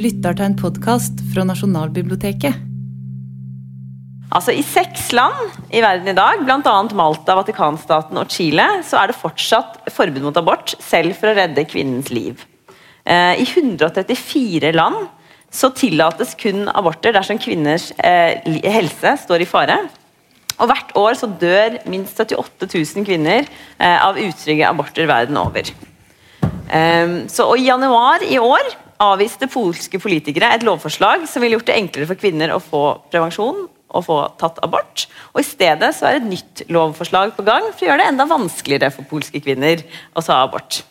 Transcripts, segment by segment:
lytter til en podkast fra Nasjonalbiblioteket. Altså I seks land i verden i dag, bl.a. Malta, Vatikanstaten og Chile, så er det fortsatt forbud mot abort, selv for å redde kvinnens liv. Eh, I 134 land så tillates kun aborter dersom kvinners eh, helse står i fare. Og Hvert år så dør minst 78 000 kvinner eh, av utrygge aborter verden over. Um, så, I januar i år avviste polske politikere et lovforslag som ville gjort det enklere for kvinner å få prevensjon og få tatt abort. Og I stedet så er et nytt lovforslag på gang for å gjøre det enda vanskeligere for polske kvinner å ta abort.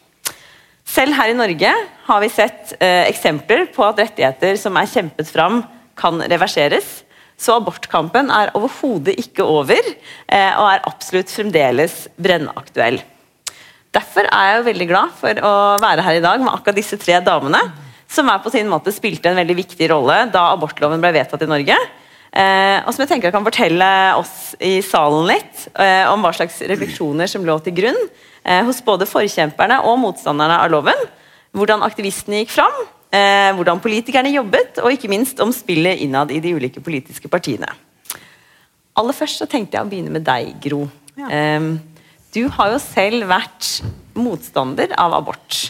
Selv her i Norge har vi sett eh, eksempler på at rettigheter som er kjempet fram, kan reverseres. Så abortkampen er overhodet ikke over, eh, og er absolutt fremdeles brennaktuell. Derfor er jeg veldig glad for å være her i dag med akkurat disse tre damene, som er på sin måte spilte en veldig viktig rolle da abortloven ble vedtatt i Norge. Eh, og som jeg tenker jeg kan fortelle oss i salen litt eh, om hva slags refleksjoner som lå til grunn eh, hos både forkjemperne og motstanderne av loven. Hvordan aktivistene gikk fram, eh, hvordan politikerne jobbet, og ikke minst om spillet innad i de ulike politiske partiene. Aller først så tenkte jeg å begynne med deg, Gro. Ja. Du har jo selv vært motstander av abort.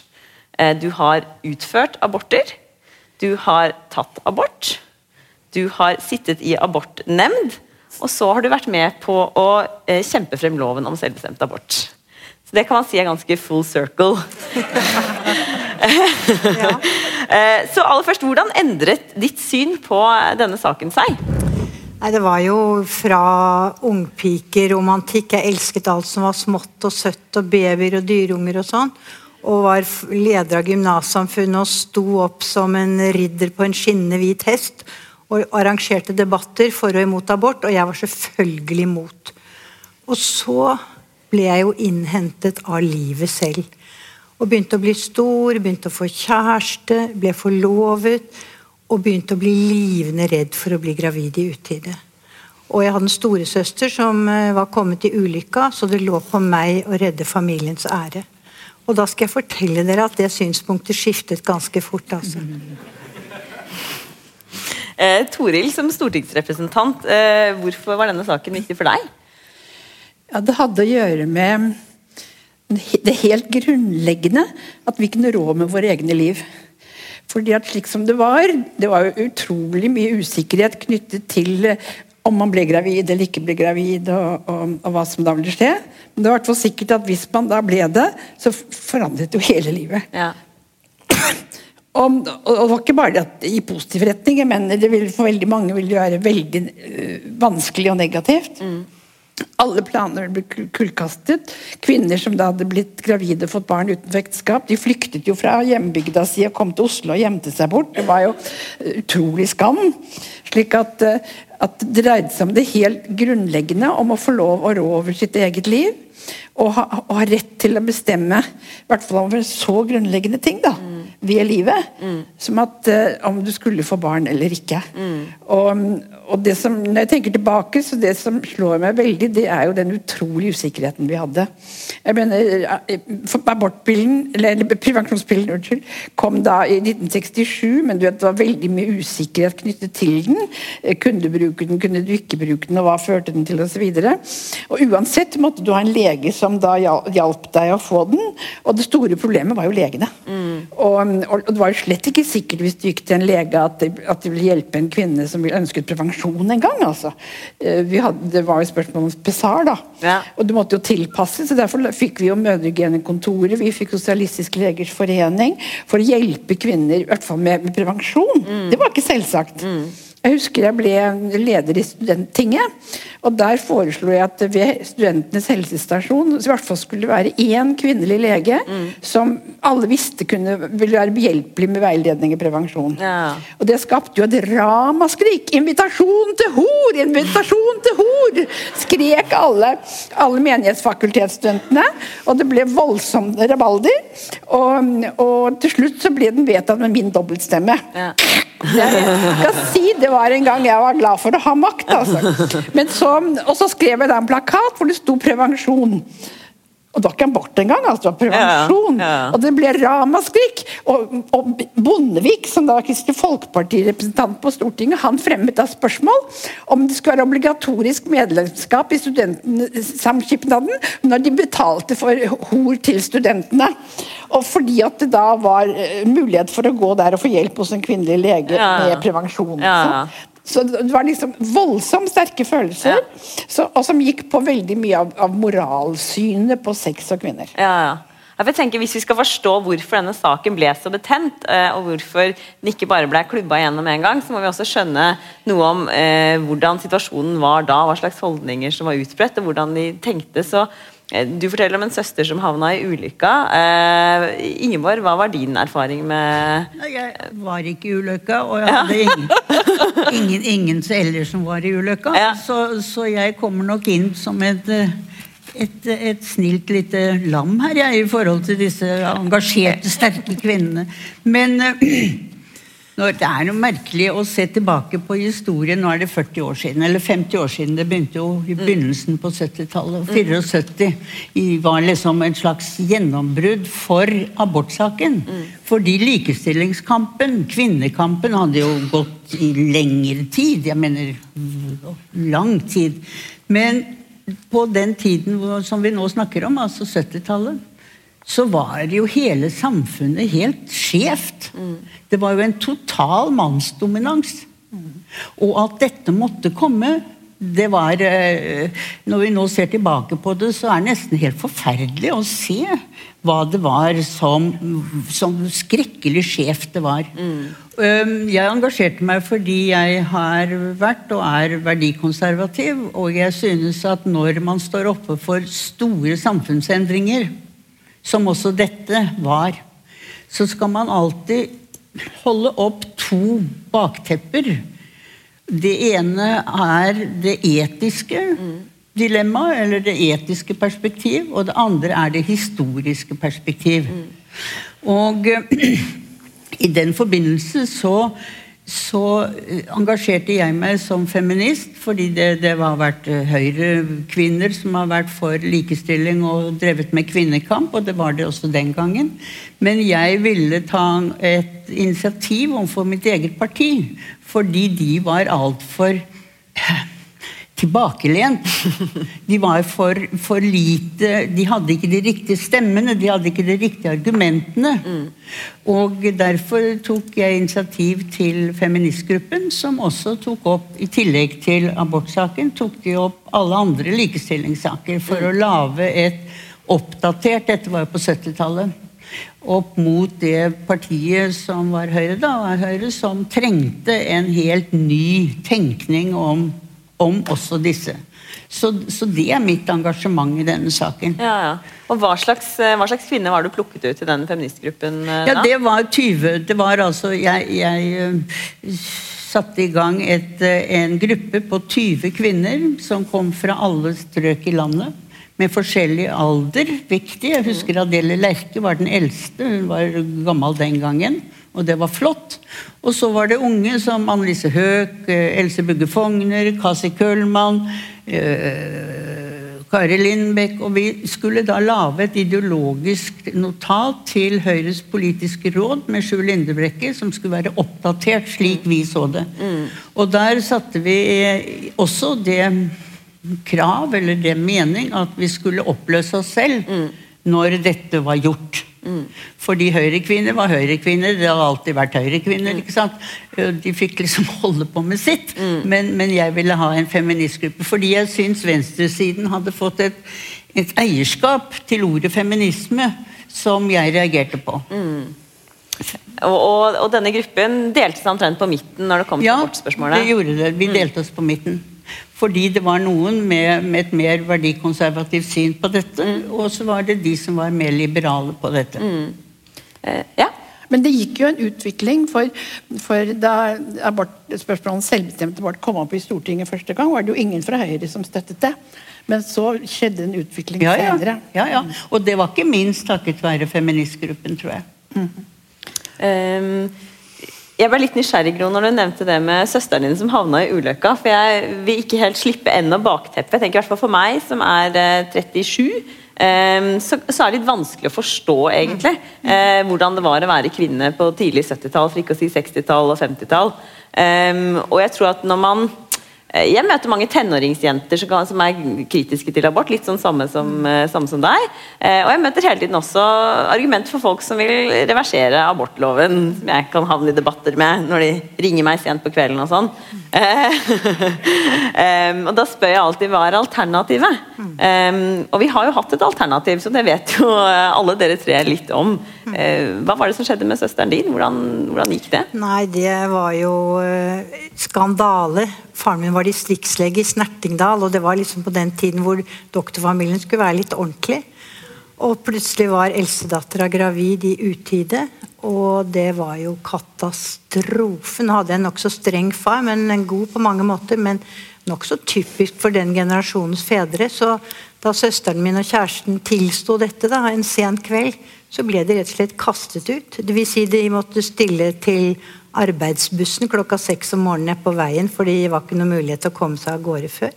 Eh, du har utført aborter. Du har tatt abort. Du har sittet i abortnemnd. Og så har du vært med på å eh, kjempe frem loven om selvbestemt abort. Så det kan man si er ganske full circle. ja. Eh, så aller først, Hvordan endret ditt syn på denne saken seg? Nei, Det var jo fra ungpikeromantikk. Jeg elsket alt som var smått og søtt, og babyer og dyreunger og sånn. Og var leder av gymnassamfunnet og sto opp som en ridder på en skinnende hvit hest. Og arrangerte debatter for og imot abort, og jeg var selvfølgelig imot. Og så ble jeg jo innhentet av livet selv. Og begynte å bli stor, begynte å få kjæreste, ble forlovet og begynte å bli livende redd for å bli gravid i utide. Og jeg hadde en storesøster som eh, var kommet i ulykka, så det lå på meg å redde familiens ære. Og da skal jeg fortelle dere at det synspunktet skiftet ganske fort. altså. Eh, Toril, som stortingsrepresentant, eh, hvorfor var denne saken viktig for deg? Ja, Det hadde å gjøre med det helt grunnleggende at vi kunne rå med våre egne liv. Fordi at slik som Det var det var jo utrolig mye usikkerhet knyttet til om man ble gravid eller ikke ble gravid, og, og, og hva som da ville skje. Men det var sikkert at hvis man da ble det, så forandret jo hele livet. Ja. Og, og, det var ikke bare det i positiv retning, men det vil, for veldig mange vil det være veldig uh, vanskelig og negativt. Mm. Alle planer ble kullkastet. Kvinner som da hadde blitt gravide og fått barn utenfor ekteskap, de flyktet jo fra hjembygda si og kom til Oslo og gjemte seg bort. Det var jo eh, utrolig skam. Slik at, eh, at det dreide seg om det helt grunnleggende om å få lov å rå over sitt eget liv. Og ha, og ha rett til å bestemme i hvert fall over så grunnleggende ting. da. Ved livet. Mm. Som at uh, om du skulle få barn eller ikke. Mm. Og, og, det som, når jeg tenker tilbake, så det som slår meg veldig, det er jo den utrolige usikkerheten vi hadde. Jeg mener, eh, abortpillen, eller Prevensjonspillen unnskyld, kom da i 1967, men du vet, det var veldig mye usikkerhet knyttet til den. Eh, kunne du bruke den, kunne du ikke bruke den, og hva førte den til, osv. Uansett måtte du ha en lege som da hjalp deg å få den, og det store problemet var jo legene. Mm. Og og, det var jo slett ikke sikkert hvis du gikk til en lege at det, at det ville hjelpe en kvinne som ønsket prevensjon en gang. Altså. Eh, hadde, det var jo spørsmål om spesar, da. Ja. Og det måtte jo tilpasses. så Derfor fikk vi jo Mødregenekontoret, vi fikk Sosialistisk legers forening for å hjelpe kvinner i hvert fall med, med prevensjon. Mm. Det var ikke selvsagt. Mm. Jeg husker jeg ble leder i Studenttinget. og Der foreslo jeg at ved Studentenes helsestasjon i hvert fall skulle det være én kvinnelig lege mm. som alle visste kunne, ville være behjelpelig med veiledning i prevensjon. Ja. Og Det skapte jo et ramaskrik! 'Invitasjon til hor! Invitasjon til hor!' skrek alle, alle menighetsfakultetsstudentene. Og det ble voldsom rabalder. Og, og, til slutt så ble den vedtatt med min dobbeltstemme. Ja. Jeg skal si det var en gang jeg var glad for å ha makt. Altså. Så, og så skrev jeg da en plakat hvor det sto 'prevensjon'. Og det var ikke abort engang, altså, det var prevensjon. Ja, ja. Og det ble ramaskrik. Og, og Bondevik, som da var Kristelig Folkeparti-representant på Stortinget, han fremmet da spørsmål om det skulle være obligatorisk medlemskap i Studentsamskipnaden når de betalte for hor til studentene. Og fordi at det da var eh, mulighet for å gå der og få hjelp hos en kvinnelig lege ja. med prevensjon. Så- det var liksom voldsomt sterke følelser, Ja. så, og som gikk på veldig mye av, av moralsynet på sex og kvinner. Ja, ja. Jeg vil Jeg tenker Hvis vi skal forstå hvorfor denne saken ble så betent, eh, og hvorfor den ikke bare ble klubba igjennom en gang, så må vi også skjønne noe om eh, hvordan situasjonen var da, hva slags holdninger som var utbredt, og hvordan de tenkte. Så Du forteller om en søster som havna i ulykka. Eh, Ingeborg, hva var din erfaring med Jeg var ikke i ulykka, og jeg hadde ingen, ingen, ingen ellers som var i ulykka. Ja. Så, så jeg kommer nok inn som et, eh, et, et snilt lite lam her, jeg, i forhold til disse engasjerte, sterke kvinnene. Men eh, når det er noe merkelig å se tilbake på historien. Nå er det 40 år siden, eller 50 år siden. Det begynte jo i begynnelsen på 70-tallet. 74 var liksom en slags gjennombrudd for abortsaken. Fordi likestillingskampen, kvinnekampen, hadde jo gått i lengre tid. Jeg mener lang tid. Men på den tiden som vi nå snakker om, altså 70-tallet, så var jo hele samfunnet helt skjevt. Det var jo en total mannsdominans. Og at dette måtte komme, det var eh, Når vi nå ser tilbake på det, så er det nesten helt forferdelig å se hva det var som, som skrekkelig skjevt det var. Mm. Jeg engasjerte meg fordi jeg har vært og er verdikonservativ, og jeg synes at når man står oppe for store samfunnsendringer, som også dette var, så skal man alltid holde opp to baktepper. Det ene er det etiske dilemmaet, eller det etiske perspektiv, og det andre er det historiske perspektiv. Og eh, i den forbindelse så, så eh, engasjerte jeg meg som feminist, fordi det, det har vært eh, Høyre-kvinner som har vært for likestilling og drevet med kvinnekamp, og det var det også den gangen. Men jeg ville ta et initiativ overfor mitt eget parti, fordi de var altfor tilbakelent. De var for, for lite De hadde ikke de riktige stemmene, de hadde ikke de riktige argumentene. Og derfor tok jeg initiativ til feministgruppen, som også tok opp, i tillegg til abortsaken, tok de opp alle andre likestillingssaker for å lage et oppdatert Dette var jo på 70-tallet. Opp mot det partiet som var Høyre, da, var Høyre, som trengte en helt ny tenkning om om også disse. Så, så det er mitt engasjement i denne saken. Ja, ja. Og hva slags, eh, hva slags kvinne var du plukket ut i den feministgruppen? eh, Ja, da? det var 20 Det var altså Jeg, jeg øh, satte i gang et, en gruppe på 20 kvinner som kom fra alle strøk i landet. Med forskjellig alder. Viktig. Jeg husker Adele Lerche var den eldste. Hun var gammel den gangen. Og det var flott. Og så var det unge som Annelise Høek, øh, Else Bugge Fogner, Kasi Køhlmann, øh, Kari Lindbekk, og vi skulle da lage et ideologisk notat til Høyres politiske råd med Sjur Lindebrekke, som skulle være oppdatert slik vi så det. Og der satte vi også det krav, eller det mening, at vi skulle oppløse oss selv når dette var gjort. Fordi høyrekvinner var høyrekvinner, det har alltid vært høyrekvinner. ikke sant? De fikk liksom holde på med sitt. Men, men jeg ville ha en feministgruppe fordi jeg syns venstresiden hadde fått et, et eierskap til ordet feminisme som jeg reagerte på. Og, og, og denne gruppen delte seg omtrent på midten når det kom til Ja, abortspørsmålet. det gjorde det. Vi delte oss på midten. Fordi det var noen med, med et mer verdikonservativt syn på dette, og så var det de som var mer liberale på dette. Eh, ja. Men det gikk jo en utvikling, for, for da abort, spørsmålet om selvbestemt abort kom opp i Stortinget første gang, var det jo ingen fra Høyre som støttet det. Men så skjedde en utvikling Ja, ja. senere. ja, ja. Og det var ikke minst takket være feministgruppen, tror jeg. Ehm, jeg ble litt nysgjerrig Gro, når du nevnte det med søsteren din som havna i ulykka. For jeg vil ikke helt slippe ennå bakteppet. Jeg tenker i hvert fall For meg, som er eh, 37, eh, så, så er det litt vanskelig å forstå, egentlig, eh, hvordan det var å være kvinne på tidlig 70-tall, for ikke å si 60-tall og 50-tall. Eh, og jeg tror at når man jeg møter mange tenåringsjenter som, er kritiske til abort, litt sånn samme som, eh, samme som deg. Eh, og jeg møter hele tiden også argument for folk som vil reversere abortloven, som jeg kan havne i debatter med når de ringer meg sent på kvelden og sånn. Mm. og da spør jeg alltid hva er alternativet? Um, og vi har jo hatt et alternativ, så det vet jo alle dere tre litt om. Uh, hva var det som skjedde med søsteren din? Hvordan, hvordan gikk det? Nei, det var jo uh, skandale. Faren min var distriktslege i Snertingdal, og det var liksom på den tiden hvor doktorfamilien skulle være litt ordentlig. Og plutselig var eldstedattera gravid i utide, og det var jo katastrofen. Hadde en nokså streng far, men en god på mange måter. Men nokså typisk for den generasjonens fedre. Så da søsteren min og kjæresten tilsto dette da, en sen kveld, så ble de rett og slett kastet ut. Vil si de måtte stille til arbeidsbussen klokka seks om morgenen på veien, for det var ikke noe mulighet til å komme seg av gårde før.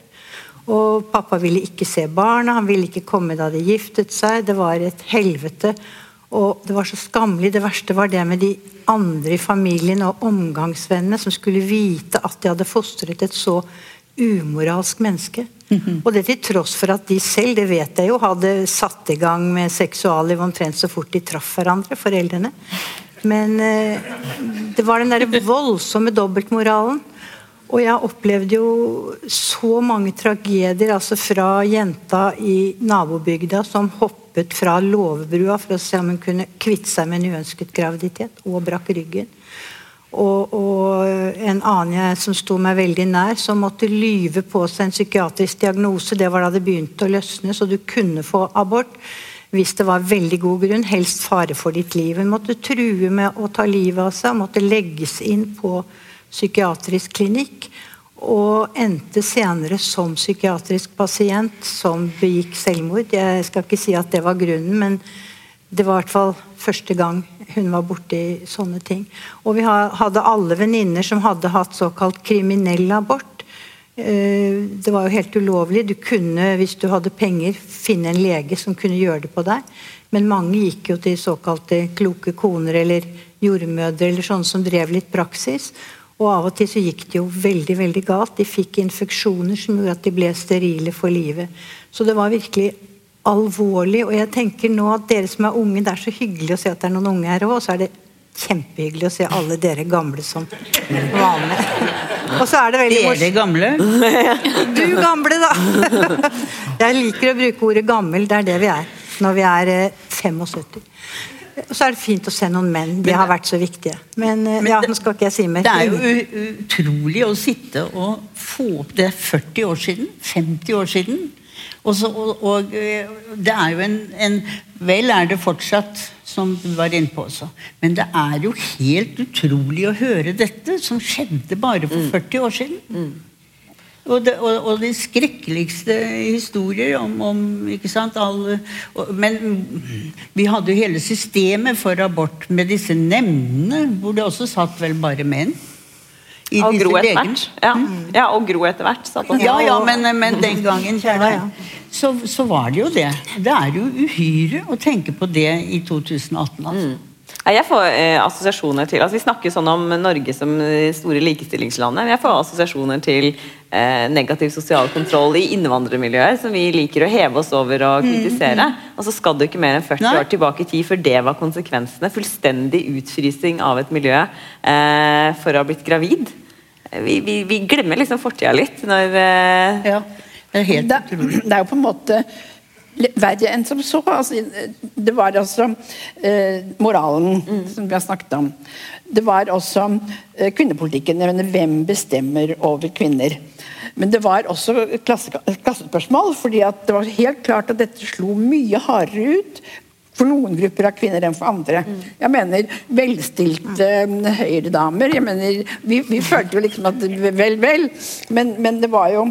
Og pappa ville ikke se barna, han ville ikke komme da de giftet seg. Det var et helvete. Og det var så skammelig. Det verste var det med de andre i familien og omgangsvennene som skulle vite at de hadde fostret et så umoralsk menneske. Mm -hmm. Og det til tross for at de selv, det vet jeg jo, hadde satt i gang med seksualliv omtrent så fort de traff hverandre, foreldrene. Men eh, det var den derre voldsomme dobbeltmoralen. Og jeg opplevde jo så mange tragedier, altså fra jenta i nabobygda som hoppet fra låvebrua for å se om hun kunne kvitte seg med en uønsket graviditet, og brakk ryggen. Og, og, en annen jeg som sto meg veldig nær, som måtte lyve på seg en psykiatrisk diagnose. Det var da det begynte å løsne, så du kunne få abort hvis det var veldig god grunn, helst fare for ditt liv. Hun måtte true med å ta livet av seg, måtte legges inn på psykiatrisk klinikk. Og endte senere som psykiatrisk pasient som begikk selvmord. Jeg skal ikke si at det var grunnen, men det var i hvert fall første gang hun var borti sånne ting. Og vi hadde alle venninner som hadde hatt såkalt kriminell abort. Eh, det var jo helt ulovlig. Du kunne, hvis du hadde penger, finne en lege som kunne gjøre det på deg. Men mange gikk jo til såkalte kloke koner eller jordmødre eller sånne som drev litt praksis. Og av og til så gikk det jo veldig veldig galt. De fikk infeksjoner som gjorde at de ble sterile for livet. Så det var virkelig alvorlig. Og jeg tenker nå at dere som er unge, det er så hyggelig å se at det er noen unge her òg. Og så er det kjempehyggelig å se alle dere gamle som var med. Og så er det veldig Dere gamle? Du gamle, da. Jeg liker å bruke ordet gammel. Det er det vi er når vi er 75. Eh, og så er det fint å se noen menn. De har vært så viktige. Men, eh, men ja, nå skal ikke jeg si mer. Det er jo utrolig å sitte og få opp det 40 år siden. 50 år siden. Og, så, og, og eh, det er jo en, en Vel er det fortsatt som du var inne på også. Men det er jo helt utrolig å høre dette, som skjedde bare for 40 mm. år siden. Mm. Og, det, og, og, de skrekkeligste historier om, om ikke sant, alle, Men vi hadde jo hele systemet for abort med disse nemndene, hvor det også satt vel bare menn. Og Gro etter hvert. Ja. Mm. ja. og Gro etter hvert. Ja, ja, men, men den gangen, kjære så, så, var det jo det. Det er jo uhyre å tenke på det i 2018. Altså. Mm. Jeg får eh, assosiasjoner til altså Vi snakker sånn om Norge som store likestillingslandet. Men jeg får assosiasjoner til eh, negativ sosial kontroll i innvandrermiljøer, som vi liker å heve oss over og mm, kritisere. Mm, mm. Og så skal du ikke mer enn 40 Nei. år tilbake i tid før det var konsekvensene. Fullstendig utfrysing av et miljø eh, for å ha blitt gravid. Vi, vi, vi glemmer liksom fortida litt når uh... ja. Det er helt det, det er jo på en måte verre enn som så. Altså, det var altså eh, moralen mm. som vi har snakket om. Det var også eh, kvinnepolitikken. Mener, hvem bestemmer over kvinner? Men det var også klasse, klassespørsmål. fordi det var helt klart at dette slo mye hardere ut for noen grupper av kvinner enn for andre. Jeg mener velstilte mm. høyredamer. Jeg mener, vi, vi følte jo liksom at vel, vel. Men, men det var jo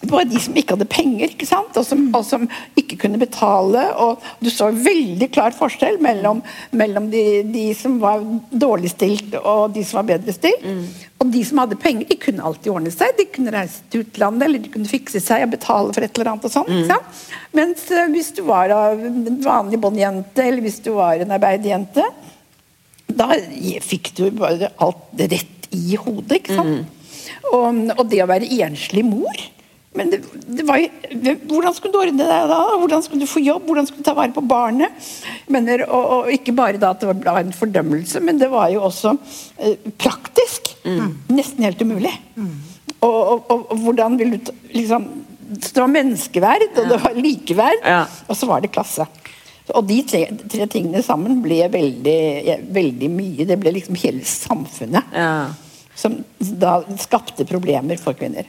det var de som ikke hadde penger, ikke sant? Og som, og som ikke kunne betale. og Du så veldig klar forskjell mellom, mellom de, de, som var dårlig stilt og de som var bedre stilt. Mm. Og de som hadde penger, de kunne alltid ordne seg. De kunne reise til utlandet, eller de kunne fikse seg og betale for et eller annet. og sånt, sant? Mens eh, hvis du var en vanlig bondjente, eller hvis du var en arbeiderjente, da fikk du bare alt rett i hodet, ikke sant? Og, og det å være enslig mor men det, det var, hvordan skulle du ordne deg da? Hvordan skulle du få jobb? Hvordan skulle du ta vare på barnet? Mener, og, og ikke bare da at det var en fordømmelse, men det var jo også eh, praktisk. Nesten helt umulig. Og, og, og, og hvordan vil du liksom, det var menneskeverd, og det var likeverd, Ja. og så var det klasse. Og de tre, tre tingene sammen ble veldig, veldig mye. Det ble liksom hele samfunnet Ja. som da skapte problemer for kvinner.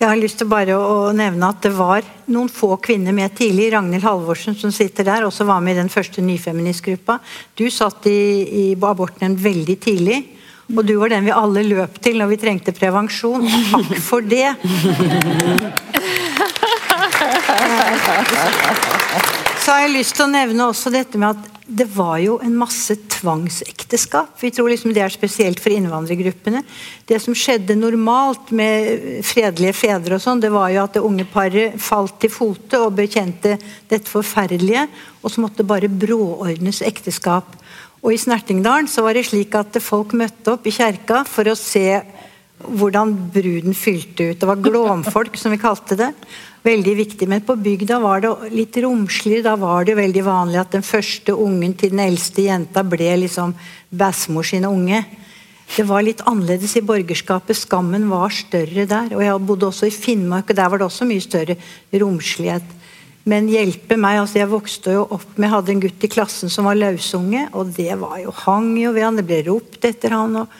Jeg har lyst til bare å nevne at det var noen få kvinner med tidlig. Ragnhild Halvorsen som sitter der, også var med i den første nyfeministgruppa. Du satt i, i aborten veldig tidlig. Og du var den vi alle løp til når vi trengte prevensjon. Takk for det! Så har jeg lyst til å nevne også dette med at det var jo en masse tvangsekteskap. Vi tror liksom det er spesielt for innvandrergruppene. Det som skjedde normalt med fredelige fedre og sånn, det var jo at det unge paret falt til fote og bekjente dette forferdelige, og så måtte det bare bråordnes ekteskap. Og i Snertingdalen så var det slik at folk møtte opp i kjerka for å se hvordan bruden fylte ut. Det var glåmfolk, som vi kalte det. Veldig viktig. Men på bygda var det litt romsligere. Da var det veldig vanlig at den første ungen til den eldste jenta ble liksom bestemor sin unge. Det var litt annerledes i borgerskapet. Skammen var større der. Og jeg bodde også i Finnmark, og der var det også mye større romslighet. Men hjelpe meg, altså jeg vokste jo opp med, hadde en gutt i klassen som var lausunge, og det var jo, hang jo ved han, det ble ropt etter han. og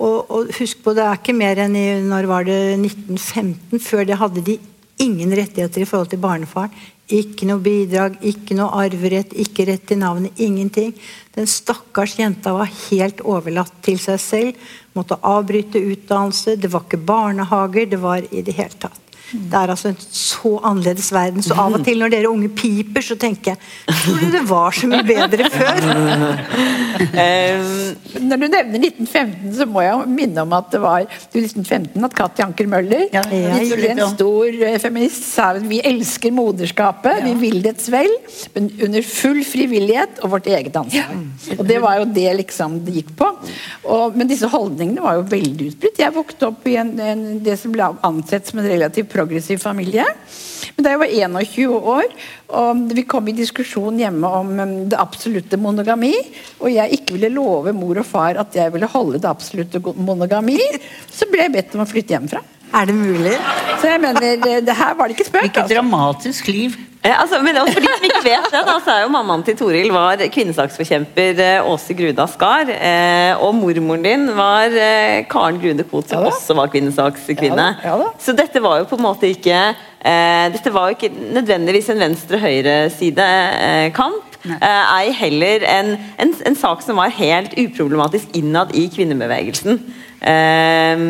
og, og husk på, det er ikke mer enn i når var det 1915. Før det hadde de ingen rettigheter i forhold til barnefaren. Ikke noe bidrag, ikke noe arverett, ikke rett til navnet, ingenting. Den stakkars jenta var helt overlatt til seg selv. Måtte avbryte utdannelse. Det var ikke barnehager. Det var i det hele tatt. Det er altså en så annerledes verden. Så av og til når dere unge piper, så tenker jeg Tror du det var så mye bedre før? Når du nevner 1915, så må jeg minne om at det var i 1915 at Katja Anker Møller, Ja, ja, virkelig en stor eh, feminist, sa vi elsker moderskapet, vi vil dets vel, men under full frivillighet og vårt eget ansvar. Og det var jo det liksom det gikk på. Og, men disse holdningene var jo veldig utbrutt. Jeg vokste opp i en, en, det som ble ansett som en relativt progressiv familie. Men da jeg var 21 år, og vi kom i diskusjon hjemme om um, det absolutte monogami, og jeg ikke ville love mor og far at jeg ville holde det absolutte monogami, så ble jeg bedt om å flytte hjemmefra. Er det mulig? Så jeg mener, eh, det her var det ikke spøk. Hvilket Altså. dramatisk liv. Eh, altså, men også for de som ikke vet det, da, så er jo mammaen til Toril var kvinnesaksforkjemper eh, Åse Gruda Skar. Eh, og mormoren din var eh, Karen Grude Koht, som Ja også var kvinnesakskvinne. Ja da, ja da. Så dette var jo på en måte ikke eh, Dette var jo ikke nødvendigvis en venstre-høyre-side-kamp. Eh, ei heller en, en, en sak som var helt uproblematisk innad i kvinnebevegelsen. Eh,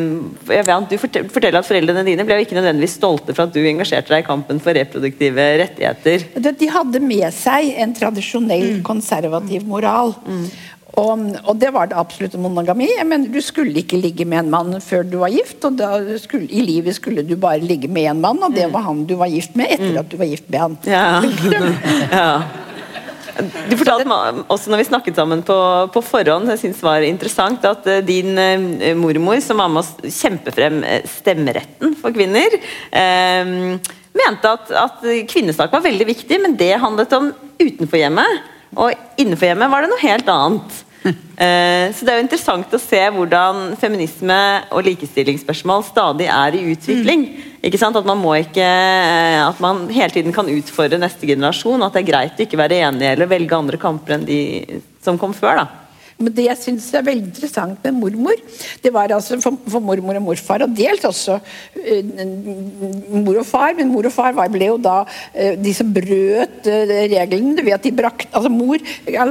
vet, du forteller at Foreldrene dine ble jo ikke nødvendigvis stolte for at du engasjerte deg i kampen for reproduktive rettigheter. De hadde med seg en tradisjonell konservativ moral. Og, og det var det absolutte monogami. Jeg mener, Du skulle ikke ligge med en mann før du var gift, og skulle, i livet skulle du bare ligge med en mann, og det var han du var gift med etter at du var gift med han. Ja. ja. Du fortalte meg også når vi snakket sammen på, på forhånd, jeg synes var interessant, at eh, din eh, mormor, som var med å kjempe frem eh, stemmeretten for kvinner, eh, mente at, at kvinnesak var veldig viktig, men det handlet om utenfor hjemmet. Og innenfor hjemmet var det noe helt annet. Eh, så det er jo interessant å se hvordan feminisme og likestillingsspørsmål stadig er i utvikling. Ikke sant? At man må ikke eh, At man hele tiden kan utfordre neste generasjon. At det er greit å ikke være enig eller velge andre kamper enn de som kom før. da Men det jeg syns er veldig interessant med mormor, det var altså for, for mormor og morfar, og delt også uh, mor og far, men mor og far var, ble jo da uh, de som brøt uh, reglene. Du vet, de brakt, altså Mor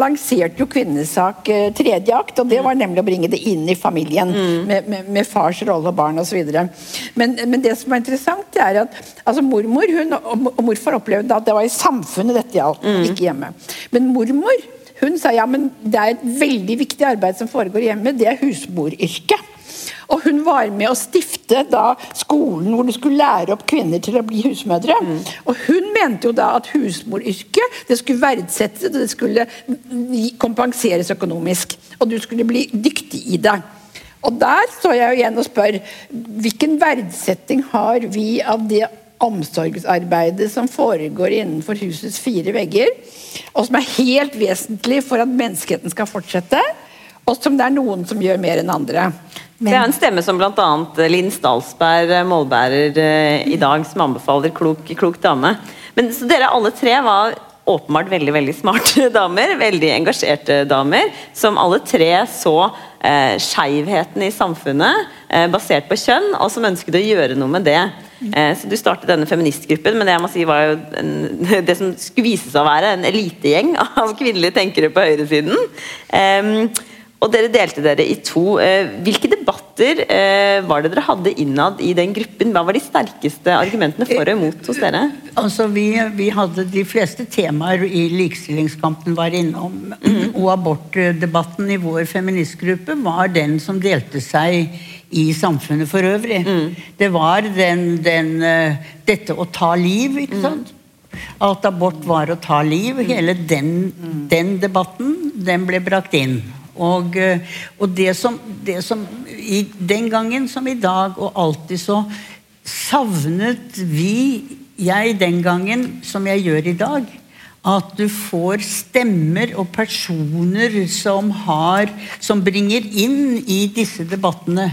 lanserte jo kvinnesak tredje akt, og det var nemlig å bringe det inn i familien. Med, med, med fars rolle og barn osv. Men, men det som var interessant, det er at altså mormor hun, og, morfar opplevde at det var i samfunnet dette gjaldt, ikke hjemme. Men mormor hun sa ja, men det er et veldig viktig arbeid som foregår hjemme, det er husmoryrket. Og hun var med å stifte da skolen hvor du skulle lære opp kvinner til å bli husmødre. Mm. Og hun mente jo da at husmoryrket det skulle verdsettes, det skulle kompenseres økonomisk. Og du skulle bli dyktig i det. Og der står jeg jo igjen og spør hvilken verdsetting har vi av det omsorgsarbeidet som foregår innenfor husets fire vegger, og som er helt vesentlig for at menneskeheten skal fortsette, og som det er noen som gjør mer enn andre. Men... Det er en stemme som bl.a. Linn Stalsberg, målbærer eh, i dag, som anbefaler klok, klok dame. Men så dere alle tre var åpenbart veldig veldig smarte damer, veldig engasjerte damer, som alle tre så eh, skeivheten i samfunnet eh, basert på kjønn, og som ønsket å gjøre noe med det. Eh, så Du startet denne feministgruppen, men det jeg må si var jo en, det som skulle vise seg å være en elitegjeng av kvinnelige tenkere på høyresiden. Um, og dere delte dere i to. Eh, hvilke debatter eh, var det dere hadde innad i den gruppen? Hva var de sterkeste argumentene for og imot hos dere? Altså, vi, vi hadde De fleste temaer i likestillingskampen var innom. Mm. Og abortdebatten i vår feministgruppe var den som delte seg i samfunnet for øvrig. Mm. Det var den, den, eh, dette å ta liv, ikke mm. sant? At abort var å ta liv. Hele den, den debatten, den ble brakt inn. Og, eh, og det, som, det som i, Den gangen som i dag, og alltid så savnet vi, jeg den gangen som jeg gjør i dag, at du får stemmer og personer som har Som bringer inn i disse debattene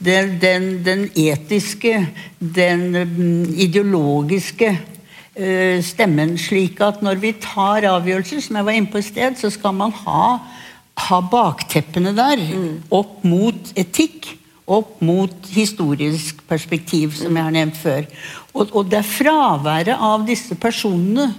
den, den, den etiske, den mm, ideologiske uh, stemmen. Slik at når vi tar avgjørelser, som jeg var inne på i sted, så skal man ha ha bakteppene der mm. opp mot etikk. Opp mot historisk perspektiv, som jeg har nevnt før. Og, og det er fraværet av disse personene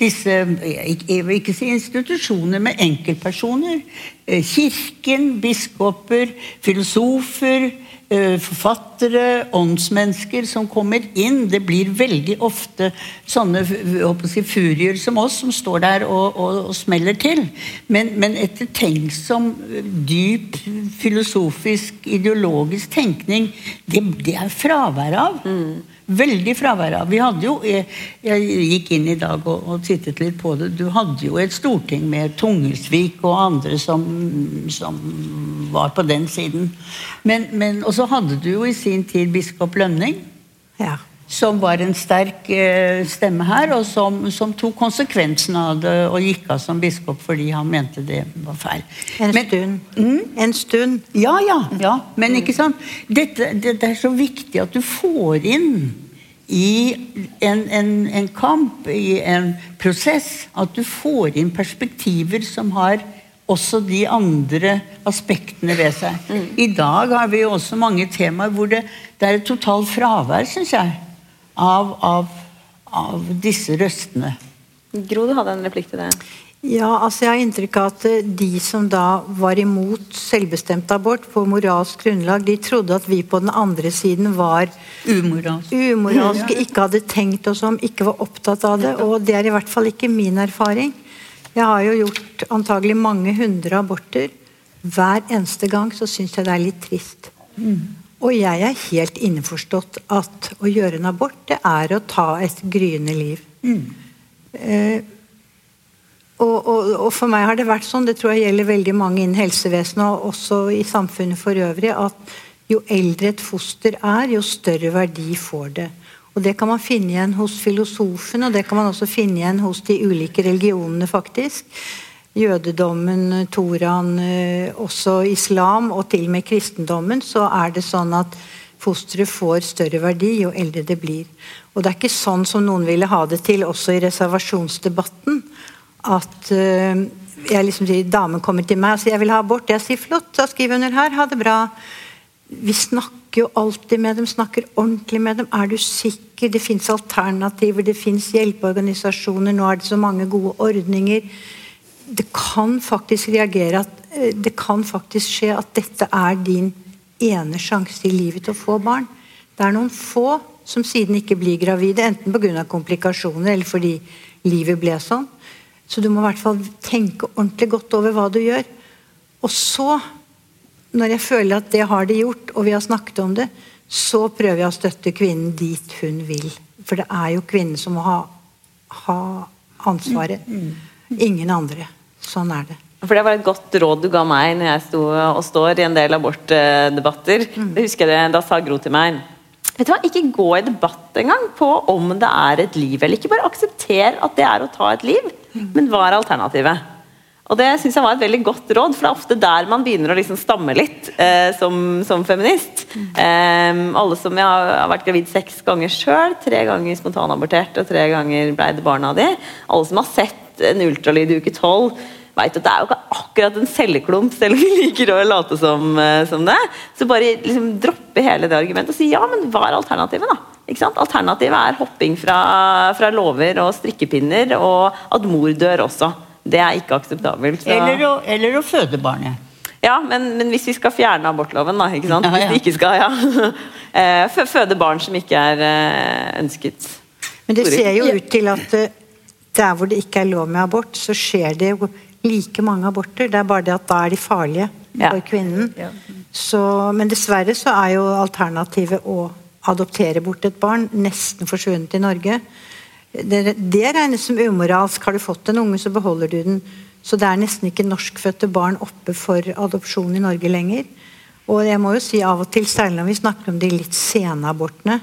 disse jeg vil ikke si institusjoner, men enkeltpersoner. Eh, kirken, biskoper, filosofer, Eh, forfattere, åndsmennesker som kommer inn. Det blir veldig ofte sånne si, furier som oss som står der og, og, og smeller til. Men, men ettertenksom, dyp filosofisk, ideologisk tenkning, det, det er fravær av. Mm. Veldig fravær av. Vi hadde jo, jeg, jeg gikk inn i dag og, og, tittet litt på det. Du hadde jo et storting med Tungesvik og andre som, som var på den siden. Men, men, og så hadde du jo i sin tid biskop Lønning. Ja. Som var en sterk eh, stemme her, og som, som, tok konsekvensen av det og gikk av som biskop fordi han mente det var feil. En men, stund. Mm? En stund. Ja, ja. ja. Men ikke sant? Dette, det, det, er så viktig at du får inn i en, en, en kamp, i en prosess, at du får inn perspektiver som har også de andre aspektene ved seg. Mm. I dag har vi også mange temaer hvor det, det er et totalt fravær, syns jeg av, av, av disse røstene. Gro, du hadde en replikk til det. Ja, altså Jeg har inntrykk av at eh, de som da var imot selvbestemt abort på moralsk grunnlag, de trodde at vi på den andre siden var umoralske, umoralske ikke hadde tenkt oss om, ikke var opptatt av det. Og det er i hvert fall ikke min erfaring. Jeg har jo gjort antagelig mange hundre aborter. Hver eneste gang så syns jeg det er litt trist. Og jeg er helt innforstått at å gjøre en abort, det er å ta et gryende liv. Mm. Eh, og, og, og, for meg har det vært sånn, det tror jeg gjelder veldig mange innen helsevesenet og også i samfunnet for øvrig, at jo eldre et foster er, jo større verdi får det. Og Det kan man finne igjen hos filosofen, og det kan man også finne igjen hos de ulike religionene, faktisk jødedommen, toraen, eh, også islam og til og med kristendommen, så er det sånn at fosteret får større verdi jo eldre det blir. Og det er ikke sånn som noen ville ha det til også i reservasjonsdebatten. At uh, jeg liksom sier, damen kommer til meg og sier jeg vil ha abort. Jeg sier flott, da skriver hun her, ha det bra. Vi snakker jo alltid med dem, snakker ordentlig med dem. Er du sikker? Det fins alternativer, det fins hjelpeorganisasjoner, nå er det så mange gode ordninger det kan faktisk reagere at eh, det kan faktisk skje at dette er din ene sjanse i livet til å få barn. Det er noen få som siden ikke blir gravide, enten pga. komplikasjoner eller fordi livet ble sånn. Så du må i hvert fall tenke ordentlig godt over hva du gjør. Og så, når jeg føler at det har de gjort, og vi har snakket om det, så prøver jeg å støtte kvinnen dit hun vil. For det er jo kvinnen som må ha, ha ansvaret. Ingen andre. Sånn er det. For Det var et godt råd du ga meg når jeg sto og står i en del abortdebatter. Det husker jeg, Da sa Gro til meg Vet du hva, Ikke gå i debatt engang på om det er et liv eller ikke. Bare aksepter at det er å ta et liv. Men hva er alternativet? Og Det synes jeg var et veldig godt råd, for det er ofte der man begynner å liksom stamme litt eh, som, som, feminist. Eh, alle som Jeg har vært gravid seks ganger sjøl. Tre ganger spontanabortert og tre ganger ble det barna di. Alle som har sett en ultralyd i uke tolv vet at det er jo ikke akkurat en celleklump, selv om vi liker å late som, eh, som det. Så bare liksom droppe hele det argumentet og si ja, men hva er alternativet, da? Ikke sant? Alternativet er hopping fra, fra låver og strikkepinner, og at mor dør også. Det er ikke akseptabelt. Så... Eller, å, eller, å, føde barnet. Ja, men, men, hvis vi skal fjerne abortloven, da. ikke sant? Ja, ja. Hvis vi ikke skal, ja. Eh, føde barn som ikke er eh, ønsket. Men det ser jo ut til at der hvor det ikke er lov med abort, så skjer det jo like mange aborter. Det er bare det at da er de farlige for kvinnen. Så, men dessverre så er jo alternativet å adoptere bort et barn nesten forsvunnet i Norge. Det, det regnes som umoralsk. Har du fått en unge, så beholder du den. Så det er nesten ikke norskfødte barn oppe for adopsjon i Norge lenger. Og jeg må jo si av og til, særlig når vi snakker om de litt sene abortene,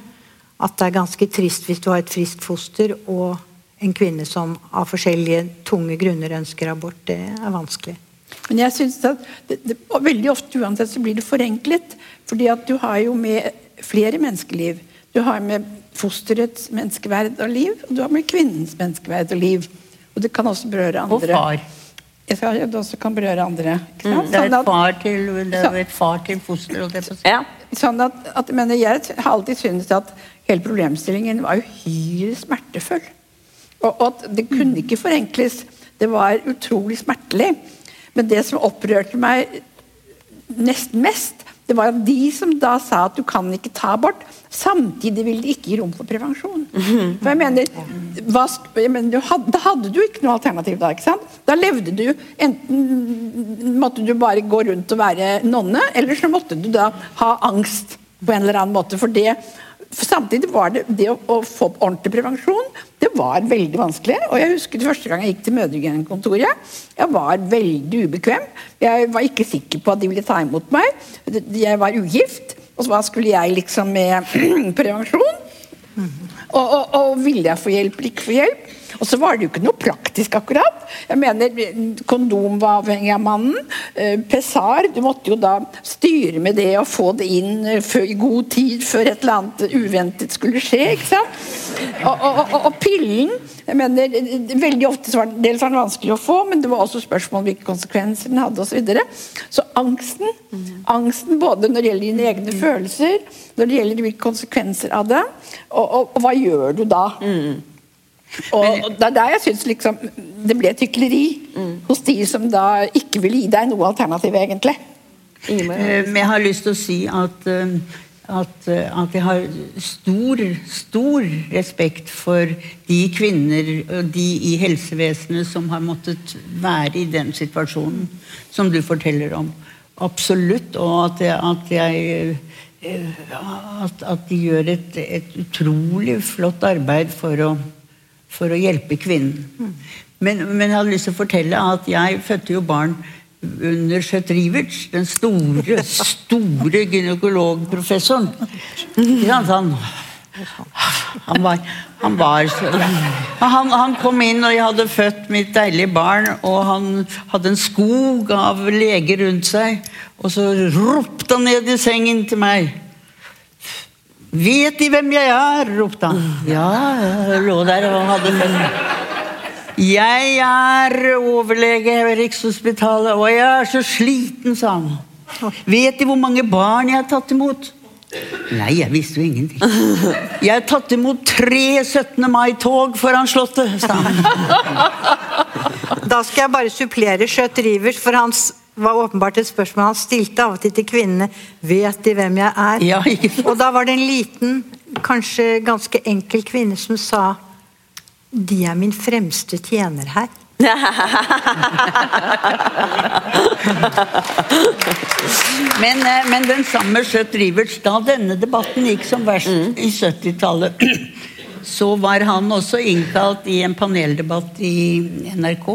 at det er ganske trist hvis du har et friskt foster og en kvinne som av forskjellige tunge grunner ønsker abort. Det er vanskelig. Men jeg synes at det, det, Veldig ofte uansett så blir det forenklet. fordi at du har jo med flere menneskeliv. Du har med fosterets menneskeverd og liv, og du har med kvinnens menneskeverd og liv. Og det kan også berøre andre. Og far. Det også kan berøre andre. Mm, det, er sånn et far til, er et far til foster. Ja. Sånn at, at, jeg har alltid syntes at hele problemstillingen var uhyre smertefull. Og, og at det kunne ikke forenkles. Det var utrolig smertelig. Men det som opprørte meg nesten mest, det var de som da sa at du kan ikke ta abort, samtidig ville de ikke gi rom for prevensjon. For jeg mener, hva, jeg mener hadde, Da hadde du ikke noe alternativ da. ikke sant? Da levde du Enten måtte du bare gå rundt og være nonne, eller så måtte du da ha angst på en eller annen måte. For det for samtidig var det det å, å, få ordentlig prevensjon det var veldig vanskelig. og Jeg husker det første gang jeg gikk til mødregenkontoret. Jeg var veldig ubekvem. Jeg var ikke sikker på at de ville ta imot meg. Jeg var ugift. Og hva skulle jeg liksom med prevensjon? Og, og, og ville jeg få hjelp eller ikke få hjelp? Og så var det jo ikke noe praktisk, akkurat. Jeg mener, Kondom var avhengig av mannen. Eh, Pessar, du måtte jo da styre med det og få det inn eh, i god tid før et eller annet uventet skulle skje. ikke sant? Og, og, og pillen jeg mener, Veldig ofte så var det, dels var den vanskelig å få, men det var også spørsmål hvilke konsekvenser den hadde osv. Så, videre. så angsten, angsten både når det gjelder dine egne følelser, når det gjelder hvilke konsekvenser av det, og, og, og hva gjør du da? Mm. Og, Det er der jeg syns liksom, det ble et hykleri mm. hos de som da ikke vil gi deg noe alternativ, egentlig. Eh, men jeg har lyst til å si at, eh, at, eh, at jeg har stor, stor respekt for de kvinner og de i helsevesenet som har måttet være i den situasjonen som du forteller om. Absolutt. Og at jeg, at jeg at, at, de gjør et, et utrolig flott arbeid for å for å hjelpe kvinnen. Men, men, jeg hadde lyst til å fortelle at jeg fødte jo barn under Schjøtt Riverts, den store, store gynekologprofessoren. Han, han var, han, var han, han, kom inn, og jeg hadde født mitt deilige barn, og han hadde en skog av leger rundt seg. Og så ropte han ned i sengen til meg. Vet De hvem jeg er? ropte han. Ja, jeg lå der og hadde født. Jeg er overlege ved Rikshospitalet, og jeg er så sliten, sa han. Vet De hvor mange barn jeg har tatt imot? Nei, jeg visste jo ingenting. Jeg har tatt imot tre 17. mai-tog foran Slottet, sa han. Da skal jeg bare supplere Skjøtt Rivers, for hans var åpenbart et spørsmål han stilte av og til til kvinnene. Vet de hvem jeg er? Ja, og da var det en liten, kanskje ganske enkel kvinne som sa De er min fremste tjener her. Men, eh, men den samme Skjøtt Riverts, da denne debatten gikk som verst i 70-tallet, så var han også innkalt i en paneldebatt i NRK,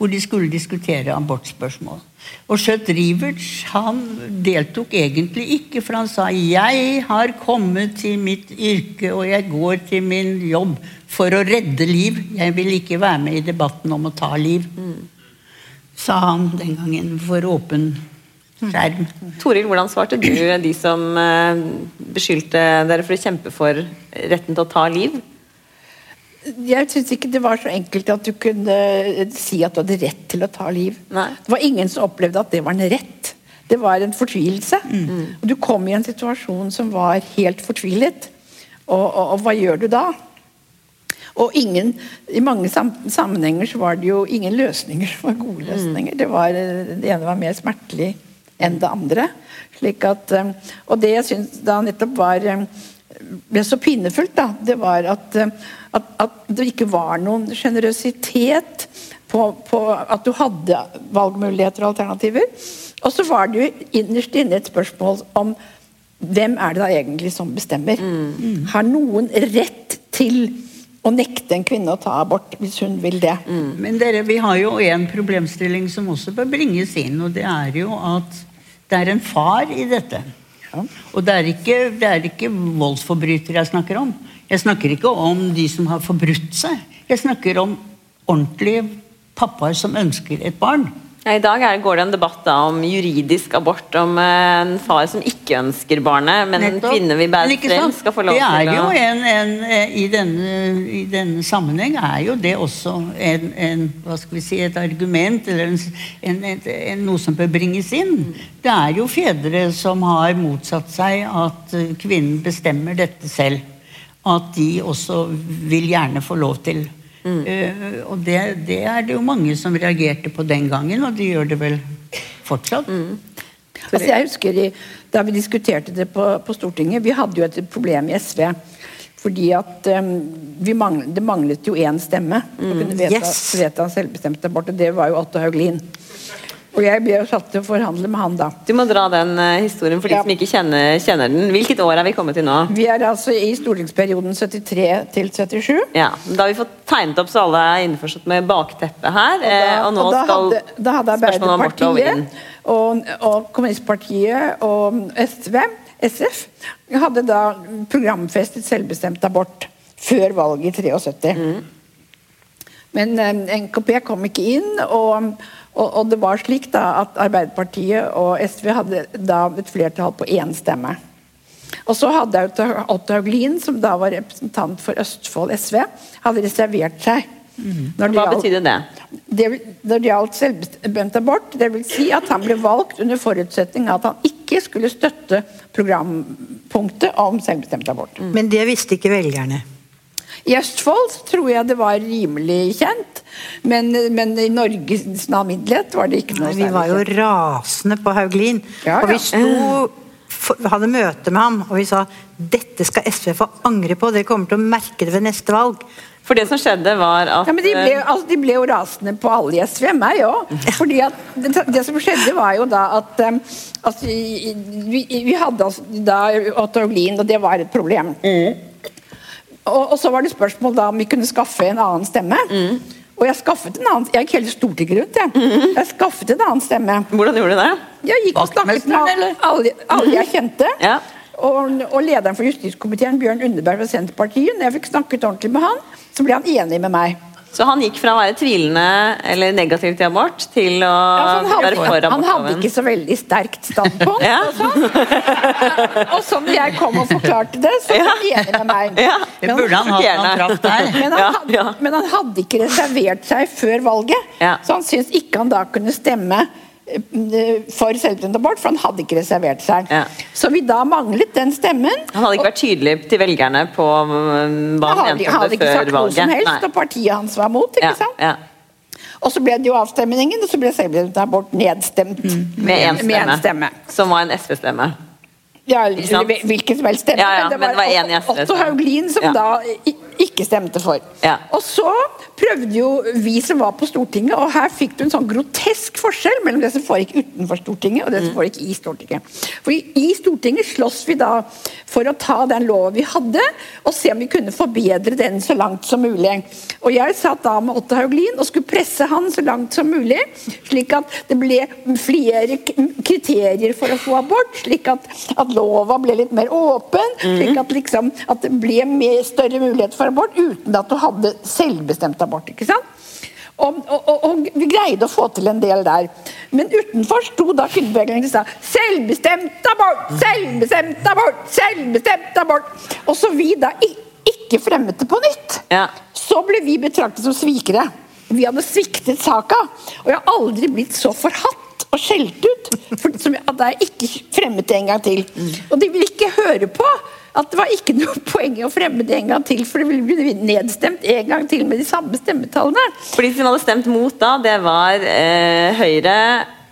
hvor de skulle diskutere abortspørsmål. Og Skjøtt Riverts han deltok egentlig ikke, for han sa 'Jeg har kommet til mitt yrke, og jeg går til min jobb for å redde liv'. 'Jeg vil ikke være med i debatten om å ta liv', sa han den gangen for åpen skjerm. Toril, hvordan svarte du de som eh, beskyldte dere for å kjempe for retten til å ta liv? Jeg syns ikke det var så enkelt at du kunne si at du hadde rett til å ta liv. Nei. Det var ingen som opplevde at det var en rett. Det var en fortvilelse. Og du kom i en situasjon som var helt fortvilet. Og, og, og hva gjør du da? Og ingen, I mange sam sammenhenger så var det jo ingen løsninger som var gode løsninger. Det, var, det ene var mer smertelig enn det andre. Slik at, eh, og det jeg syns da nettopp var eh, ble så pinefullt, da, det var at, eh, at, at det ikke var noen sjenerøsitet på, på at du hadde valgmuligheter og alternativer. Og så var det jo innerst inne et spørsmål om hvem er det da egentlig som bestemmer? Har noen rett til å nekte en kvinne å ta abort hvis hun vil det? Men dere, vi har jo en problemstilling som også bør bringes inn, og det er jo at det er en far i dette. Og det er, ikke, det ikke voldsforbrytere jeg snakker om. Jeg snakker ikke om de som har forbrutt seg. Jeg snakker om ordentlige pappaer som ønsker et barn. I dag er, går det en debatt da, om juridisk abort, om eh, en far som ikke ønsker barnet, men en kvinne vi bærer frem, skal få lov det er til å jo en, en, eh, i, denne, I denne sammenheng er jo det også en, en hva skal vi si, et argument, eller en, en, et- en, noe som bør bringes inn. Det er jo fedre som har motsatt seg at eh, kvinnen bestemmer dette selv. At de også vil gjerne få lov til. Eh, og det, det er det jo mange som reagerte på den gangen, og de gjør det vel fortsatt. Altså jeg husker i, Da vi diskuterte det på, på Stortinget Vi hadde jo et problem i SV. Fordi at um, vi manglet, Det manglet jo én stemme kunne vedta, Yes. vedta selvbestemt abort. og Det var jo Otto Hauglin. Og jeg ble jo satt til å forhandle med han da. Du må dra den eh, historien for de Ja. som ikke kjenner, kjenner den. Hvilket år er vi kommet til nå? Vi er altså i stortingsperioden 73 til 77. Ja, Da har vi fått tegnet opp så alle er innforstått med bakteppet her. Og eh, da, og nå og da, skal hadde, da hadde. Arbeiderpartiet og, og Kommunistpartiet og SV, SF hadde da programfestet selvbestemt abort før valget i 73. Men eh, NKP kom ikke inn, og, og, og det var slik da at Arbeiderpartiet og SV hadde da et flertall på én stemme. Og så hadde Otto Otto Hauglin, som da var representant for Østfold SV, hadde reservert seg. Mm. Hva gjaldt- betydde det? det, når det gjaldt selvbestemt abort, det vil si at han ble valgt under forutsetning av at han ikke skulle støtte programpunktet om selvbestemt abort. Men det visste ikke velgerne. I Østfold tror jeg det var rimelig kjent, men, men i Norges alminnelighet var det ikke noe særlig. vi var jo rasende på Hauglin. Ja, Og vi sto, hadde møte med ham, og vi sa dette skal SV få angre på, dere kommer til å merke det ved neste valg. For det som skjedde, var at Ja, men de ble, eh, altså, de ble jo rasende på alle i SV, meg òg. Fordi at det, det som skjedde, var jo da at altså, vi, vi hadde altså da Otto Hauglin, og det var et problem. Og, og så var det spørsmål da om vi kunne skaffe en annen stemme. Og jeg skaffet en annen Jeg gikk hele Stortinget rundt, jeg. Jeg skaffet en annen stemme. Hvordan gjorde du det? Jeg gikk og snakket med alle, alle jeg kjente. Ja. Og, og lederen for justiskomiteen, Bjørn Underberg fra Senterpartiet, når jeg fikk snakket ordentlig med han, så ble han enig med meg. Så han gikk fra å være tvilende eller negativ til abort, til å Ja, for han, være for for han hadde ikke så veldig sterkt standpunkt. Ja. og, sånn. og som jeg kom og forklarte det, så var han enig med meg. Ja. Det burde han hatt han traff der. Men han, Ja, hadde, ja. men han hadde ikke reservert seg før valget, Ja. så han syntes ikke han da kunne stemme for selvbestemt abort, for han hadde ikke reservert seg. Ja. Så vi da manglet den stemmen. Han hadde ikke vært tydelig til velgerne på um, hva Han han hadde, valget? han hadde ikke før sagt noe som helst, Nei. og partiet hans var mot. ikke Ja, sant? ja. Og så ble det jo avstemningen, og så ble selvbestemt abort nedstemt. Med én en stemme, stemme. som var en SV-stemme. Ja, eller hvilken som helst stemme. Ja, ja, men det var en i SV Otto. Hauglin som Ja. da i- ikke stemte for. Ja. Og så prøvde jo vi som var på Stortinget, og her fikk du en sånn grotesk forskjell mellom det som foregikk utenfor Stortinget og det som foregikk i Stortinget. For i, Stortinget sloss vi da for å ta den loven vi hadde, og se om vi kunne forbedre den så langt som mulig. Og jeg satt da med Otto Hauglin og skulle presse han så langt som mulig, slik at det ble flere kriterier for å få abort, slik at, at lova ble litt mer åpen, slik at, liksom, at det ble mer, større mulighet for abort uten at du hadde selvbestemt abort. ikke sant? Og, og, og, og vi greide å få til en del der. Men utenfor sto da kvinnebevegelsen og sa 'selvbestemt abort! Selvbestemt abort! Selvbestemt abort!' Og så vi da ikke fremmet det på nytt, Ja. så ble vi betraktet som svikere. Vi hadde sviktet saka. Og jeg har aldri blitt så forhatt og skjelt ut for, som at jeg ikke fremmet det en gang til. Og de vil ikke høre på at det var ikke noe poeng i å fremme det en gang til, for det ville bli nedstemt en gang til med de samme stemmetallene. For de som hadde stemt mot da, det var eh, Høyre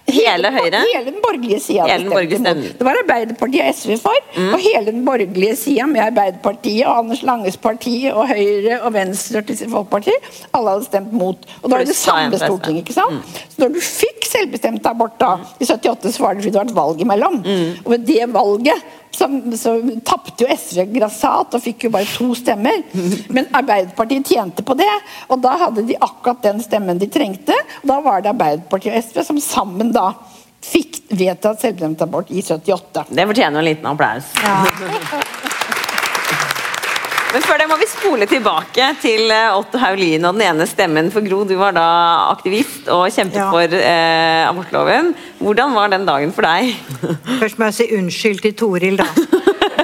Hele Høyre? Hele den borgerlige sida. Mm. Det var Arbeiderpartiet og SV for, og hele den borgerlige sida med Arbeiderpartiet og Anders Langes parti og Høyre og Venstre og Kristelig Folkeparti. Alle hadde stemt mot. Og da var det det samme storting, ikke sant? Så når du fikk selvbestemt abort da, i 78, så var det fordi det var et valg imellom. Mm. Og ved det valget så, som tapte jo SV grassat og fikk jo bare to stemmer. Men Arbeiderpartiet tjente på det, og da hadde de akkurat den stemmen de trengte. Og da var det Arbeiderpartiet og SV som sammen da fikk vedtatt selvbestemt abort i 78. Det fortjener en liten applaus. Men før det må vi spole tilbake til eh, Otto Haulin og den ene stemmen. For Gro, du var da aktivist og kjempet Ja. for eh, abortloven. Hvordan var den dagen for deg? Først må jeg si unnskyld til Toril, da.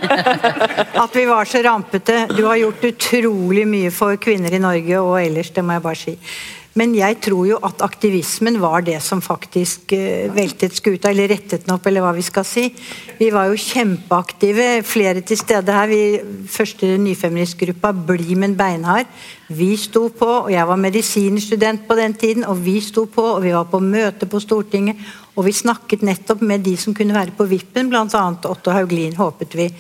At vi var så rampete. Du har gjort utrolig mye for kvinner i Norge og ellers, det må jeg bare si. Men jeg tror jo at aktivismen var det som faktisk eh, veltet skuta, eller rettet den opp, eller hva vi skal si. Vi var jo kjempeaktive, flere til stede her. Vi, første nyfeministgruppa, Bli, men beinhard. Vi sto på, og jeg var medisinstudent på den tiden, og vi sto på, og vi var på møte på Stortinget. Og vi snakket nettopp med de som kunne være på vippen, bl.a. Otto Hauglin, håpet vi.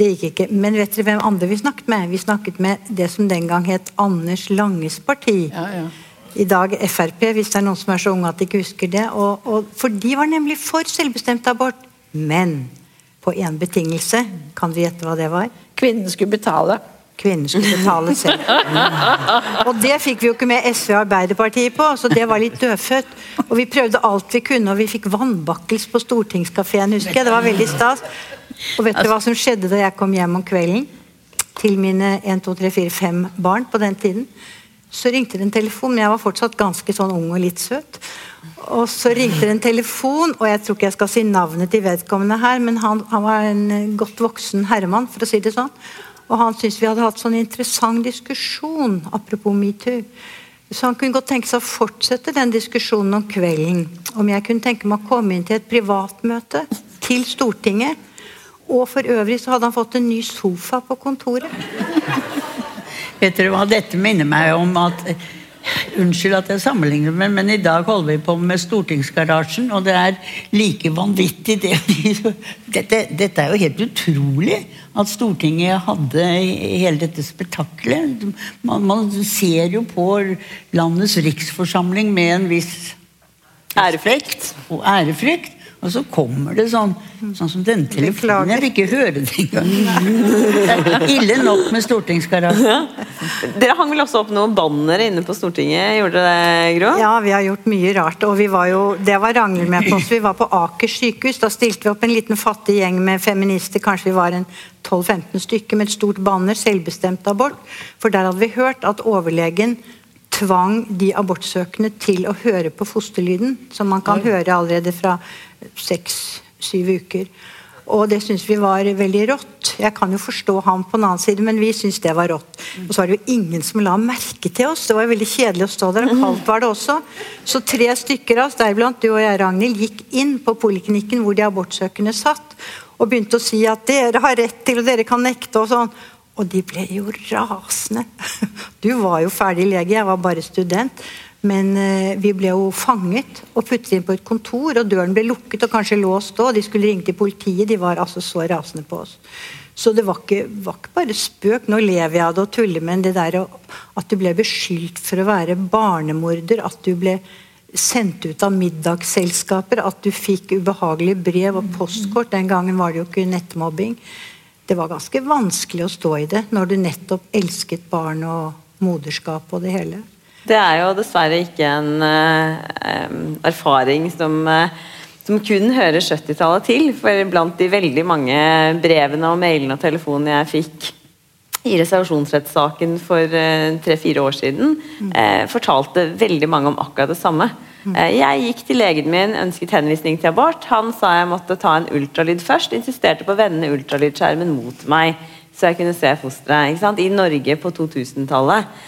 Det gikk ikke. Men vet dere hvem andre vi snakket med? Vi snakket med det som den gang het Anders Langes parti. Ja, ja. I dag Frp, hvis det er noen som er så unge at de ikke husker det. Og, og, for de var nemlig for selvbestemt abort. Men på én betingelse. Kan vi gjette hva det var? Kvinnen skulle betale. Kvinnen skulle betale selv. Og det fikk vi jo ikke med SV og Arbeiderpartiet på, så det var litt dødfødt. Og vi prøvde alt vi kunne, og vi fikk vannbakkels på Stortingskafeen, husker jeg. Det var veldig stas. Og vet du hva som skjedde da jeg kom hjem om kvelden? Til mine 1, 2, 3, 4, 5 barn på den tiden. Så ringte det en telefon, men jeg var fortsatt ganske sånn ung og litt søt. Og så ringte det en telefon, og jeg tror ikke jeg skal si navnet til vedkommende her, men han, han var en eh, godt voksen herremann, for å si det sånn. Og han syntes vi hadde hatt sånn interessant diskusjon, apropos metoo. Så han kunne godt tenke seg å fortsette den diskusjonen om kvelden. Om jeg kunne tenke meg å komme inn til et privatmøte til Stortinget. Og for øvrig så hadde han fått en ny sofa på kontoret. Vet dere hva dette minner meg om at Unnskyld at jeg sammenligner, men, men i dag holder vi på med Stortingsgarasjen, og det er like vanvittig det dette, dette er jo helt utrolig at Stortinget hadde hele dette spetakkelet. Man, man ser jo på landets riksforsamling med en viss Ærefrykt. og ærefrykt. Og så kommer det sånn sånn som denne telefonen. Jeg vil ikke høre det engang. Ille nok med stortingsgarasjen. Dere hang vel også opp noen bannere inne på Stortinget? Gjorde dere det, Gro? Ja, vi har gjort mye rart. Og vi var jo, det var Ragnhild med på oss. Vi var på Aker sykehus. Da stilte vi opp en liten fattig gjeng med feminister. Kanskje vi var en 12-15 stykker med et stort banner. Selvbestemt abort. For der hadde vi hørt at overlegen tvang de abortsøkende til å høre på fosterlyden. Som man kan høre allerede fra seks-syv uker. Og det syns vi var veldig rått. Jeg kan jo forstå ham på den annen side, men vi syns det var rått. Og så var det jo ingen som la merke til oss. Det var veldig kjedelig å stå der, og kaldt var det også. Så tre stykker av oss, deriblant du og jeg, Ragnhild, gikk inn på poliklinikken hvor de abortsøkende satt, og begynte å si at dere har rett til, og dere kan nekte, og sånn. Og de ble jo rasende. Du var jo ferdig lege, jeg var bare student. Men eh, vi ble jo fanget og puttet inn på et kontor, og døren ble lukket og kanskje låst òg. De skulle ringe til politiet, de var altså så rasende på oss. Så det var ikke, var ikke bare spøk. Nå lever jeg av det og tuller, men det der at du ble beskyldt for å være barnemorder, at du ble sendt ut av middagsselskaper, at du fikk ubehagelige brev og postkort Den gangen var det jo ikke nettmobbing. Det var ganske vanskelig å stå i det når du nettopp elsket barn og moderskap og det hele. Det er jo dessverre ikke en uh, erfaring som, uh, som kun hører 70-tallet til. For blant de veldig mange brevene og mailene og telefonene jeg fikk i reservasjonsrettssaken for uh, tre-fire år siden, uh, fortalte veldig mange om akkurat det samme. Uh, jeg gikk til legen min, ønsket henvisning til abort. Han sa jeg måtte ta en ultralyd først. Insisterte på å vende ultralydskjermen mot meg, så jeg kunne se fosteret. I Norge på 2000-tallet.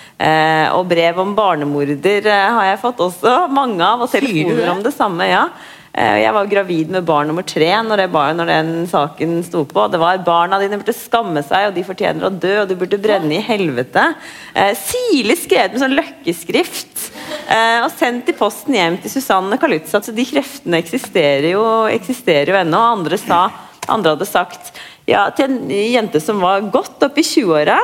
og brev om barnemorder har jeg fått også mange av, og telefoner om det samme. ja Eh, jeg var gravid med barn nummer tre når, bar, når den saken sto på. Det var 'barna dine burde skamme seg, og de fortjener å dø', og 'du burde brenne i helvete'. Eh, Sirlig skrevet med sånn løkkeskrift. Eh, og sendt i posten hjem til Susanne Kalutza. Så de kreftene eksisterer jo, eksisterer jo ennå. Andre, sa, andre hadde sagt ja, til en jente som var godt oppe i 20-åra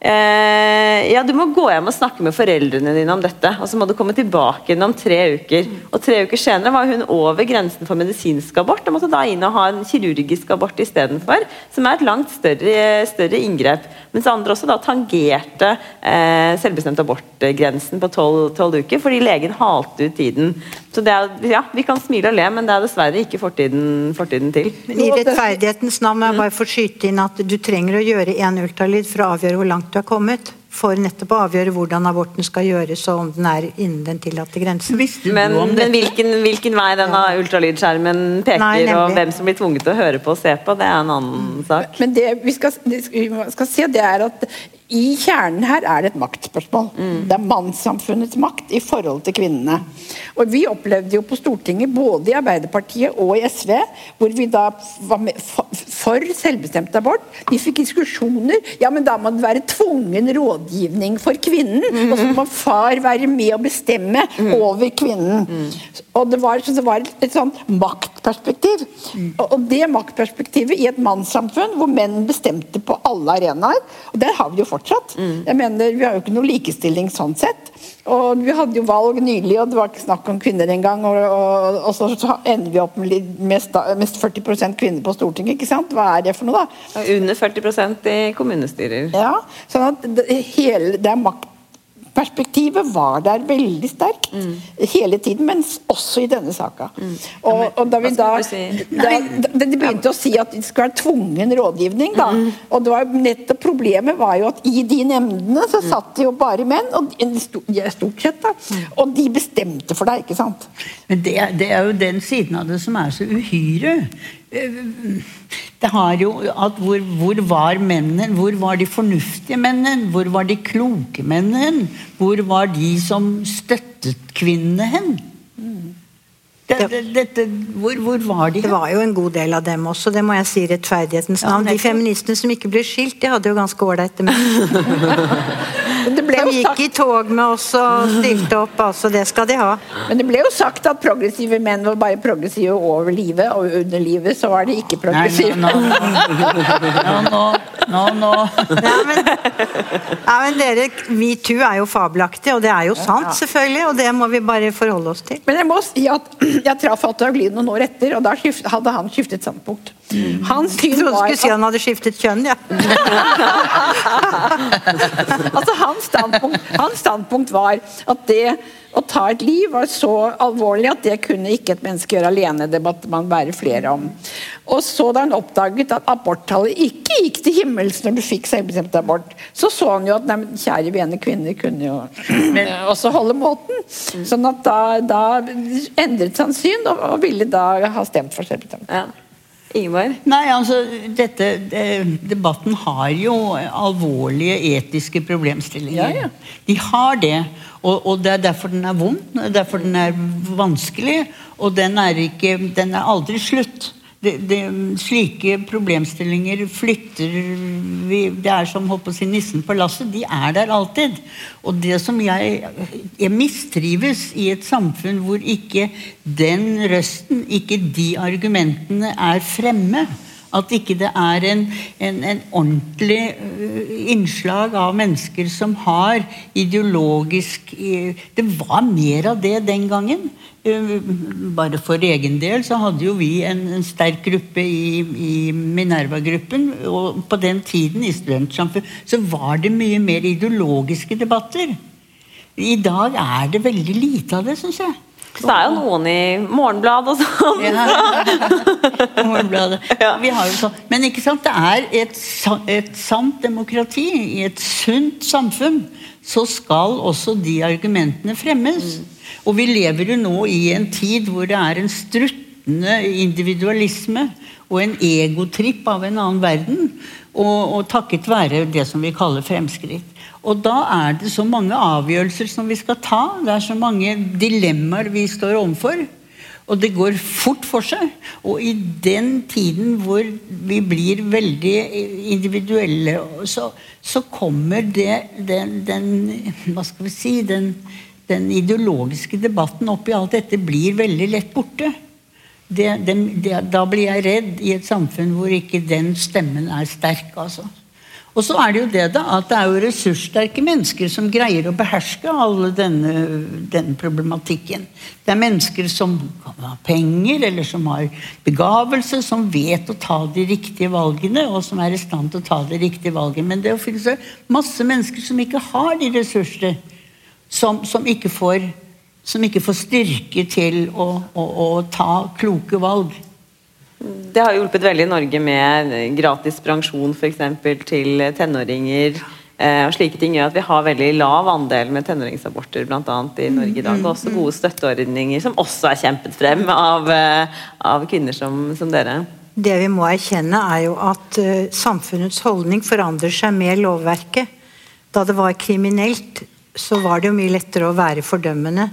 Eh, ja, du må gå hjem og snakke med foreldrene dine om dette. Og så må du komme tilbake igjen om tre uker. Og tre uker senere var hun over grensen for medisinsk abort og måtte da inn og ha en kirurgisk abort istedenfor. Som er et langt større, større inngrep. Mens andre også da tangerte eh, selvbestemt abortgrensen på tolv uker fordi legen halte ut tiden. Så det er, ja, Vi kan smile og le, men det er dessverre ikke fortiden, fortiden til. I rettferdighetens navn må jeg bare få skyte inn at du trenger å gjøre én ultralyd for å avgjøre hvor langt du har kommet. For nettopp å avgjøre hvordan aborten skal gjøres, og om den er innen den tillatte grensen. Men, men hvilken, hvilken, vei denne ultralydskjermen peker, Nei, og hvem som blir tvunget til å høre på og se på, det er en annen sak. Men det vi skal, det vi skal se, det er at i kjernen her er det et maktspørsmål. Mm. Det er mannssamfunnets makt i forhold til kvinnene. Og Vi opplevde jo på Stortinget, både i Arbeiderpartiet og i SV, hvor vi da var med for selvbestemt abort. Vi fikk diskusjoner. Ja, men da må det være tvungen rådgivning for kvinnen. Mm. Og så må far være med å bestemme mm. over kvinnen. Mm. Og det var, det var, et, et sånt maktperspektiv. Mm. Og, og det maktperspektivet i et mannssamfunn hvor menn bestemte på alle arenaer, og der har vi jo fortsatt fortsatt. Mm. Jeg mener, Vi har jo ikke noe likestilling sånn sett. Og Vi hadde jo valg nylig, og det var ikke snakk om kvinner engang. Og, og, og så ender vi opp med mest, mest 40% kvinner på Stortinget. ikke sant? Hva er det for noe, da? Under 40% i kommunestyrer. Ja, sånn at det, hele, det er makt perspektivet var der veldig sterkt mm. hele tiden, men også i denne saka. Mm. Og, og, da vi da, si? da, da De begynte å si at det skulle være tvungen rådgivning, da. Mm. Og det var nettopp problemet var jo at i de nemndene så mm. satt det jo bare menn, og stort sett, da. Mm. Og de bestemte for deg, ikke sant? Men det, det er jo den siden av det som er så uhyre det har jo at hvor, hvor, var mennene? Hvor var de fornuftige mennene? Hvor var de kloke mennene? Hvor var de som støttet kvinnene hen? Det, det, dette, hvor, hvor, var de? Det var jo en god del av dem også, det må jeg si rettferdighetens navn. Ja, de feministene som ikke ble skilt, de hadde jo ganske ålreite menn. som gikk i tog med oss og stilte opp. altså Det skal de ha. Men det ble jo sagt at progressive menn var bare progressive over livet, og under livet så var de ikke progressive. Nei, nå, nå, nå, nå, ja, men, dere, metoo er jo fabelaktig, og det er jo sant, selvfølgelig. Og det må vi bare forholde oss til. Men jeg må si at jeg traff glid noen år etter, og da hadde han skiftet standpunkt. Mm. Hans syn var skulle si han hadde skiftet kjønn, ja. altså, hans standpunkt, hans standpunkt var at det å ta et liv var så alvorlig at det kunne ikke et menneske gjøre alene. Det måtte man være flere om. Og så da han oppdaget at aborttallet ikke gikk til himmels når du fikk selvbestemt abort, så så han jo at nei, kjære vene kvinner kunne jo også holde måten. Sånn at da, da endret han syn, og, og ville da ha stemt for selvbestemt. Ja. Ingeborg? Nei, altså, dette, Debatten har jo alvorlige etiske problemstillinger. Ja, ja. De har det. Og, og, det er derfor den er vond, derfor den er vanskelig. Og den er, ikke, den er aldri slutt det, det, slike problemstillinger flytter vi Det er som holdt på å si nissen på lasset. De er der alltid. Og det som jeg, jeg mistrives i et samfunn hvor ikke den røsten, ikke de argumentene, er fremme. At ikke det er en, en, en ordentlig uh, innslag av mennesker som har ideologisk Det var mer av det den gangen. Uh, bare for egen del så hadde jo vi en, en sterk gruppe i, i Minerva-gruppen. Og på den tiden i studentsamfunn så var det mye mer ideologiske debatter. I dag er det veldig lite av det, syns jeg. Så det er jo noen i Morgenbladet og sånn. Ja. Morgenbladet. Vi har jo sånn. Men ikke sant, det er et, et sant demokrati. I et sunt samfunn så skal også de argumentene fremmes. Og vi lever jo nå i en tid hvor det er en struttende individualisme og en egotripp av en annen verden. Og, og takket være det som vi kaller fremskritt. Og da er det så mange avgjørelser som vi skal ta. Det er så mange dilemmaer vi står overfor. Og det går fort for seg. Og i den tiden hvor vi blir veldig individuelle, så, så kommer det, den, den, Hva skal vi si den, den, ideologiske debatten oppi alt dette blir veldig lett borte. Det, det, da blir jeg redd i et samfunn hvor ikke den stemmen er sterk. altså. Og så er det jo det da, at det er jo ressurssterke mennesker som greier å beherske alle denne, denne problematikken. Det er mennesker som har penger, eller som har begavelse, som vet å ta de riktige valgene, og som er i stand til å ta de riktige valgene. Men det finnes masse mennesker som ikke har de ressursene, som, som, ikke, får, som ikke får styrke til å, å, å ta kloke valg. Det har hjulpet veldig i Norge med gratis bransjon f.eks. til tenåringer. Eh, og slike ting gjør at Vi har veldig lav andel med tenåringsaborter blant annet, i Norge i dag. Og også gode støtteordninger som også er kjempet frem av, eh, av kvinner som, som, dere. Det vi må erkjenne, er jo at uh, samfunnets holdning forandrer seg med lovverket. Da det var kriminelt, så var det jo mye lettere å være fordømmende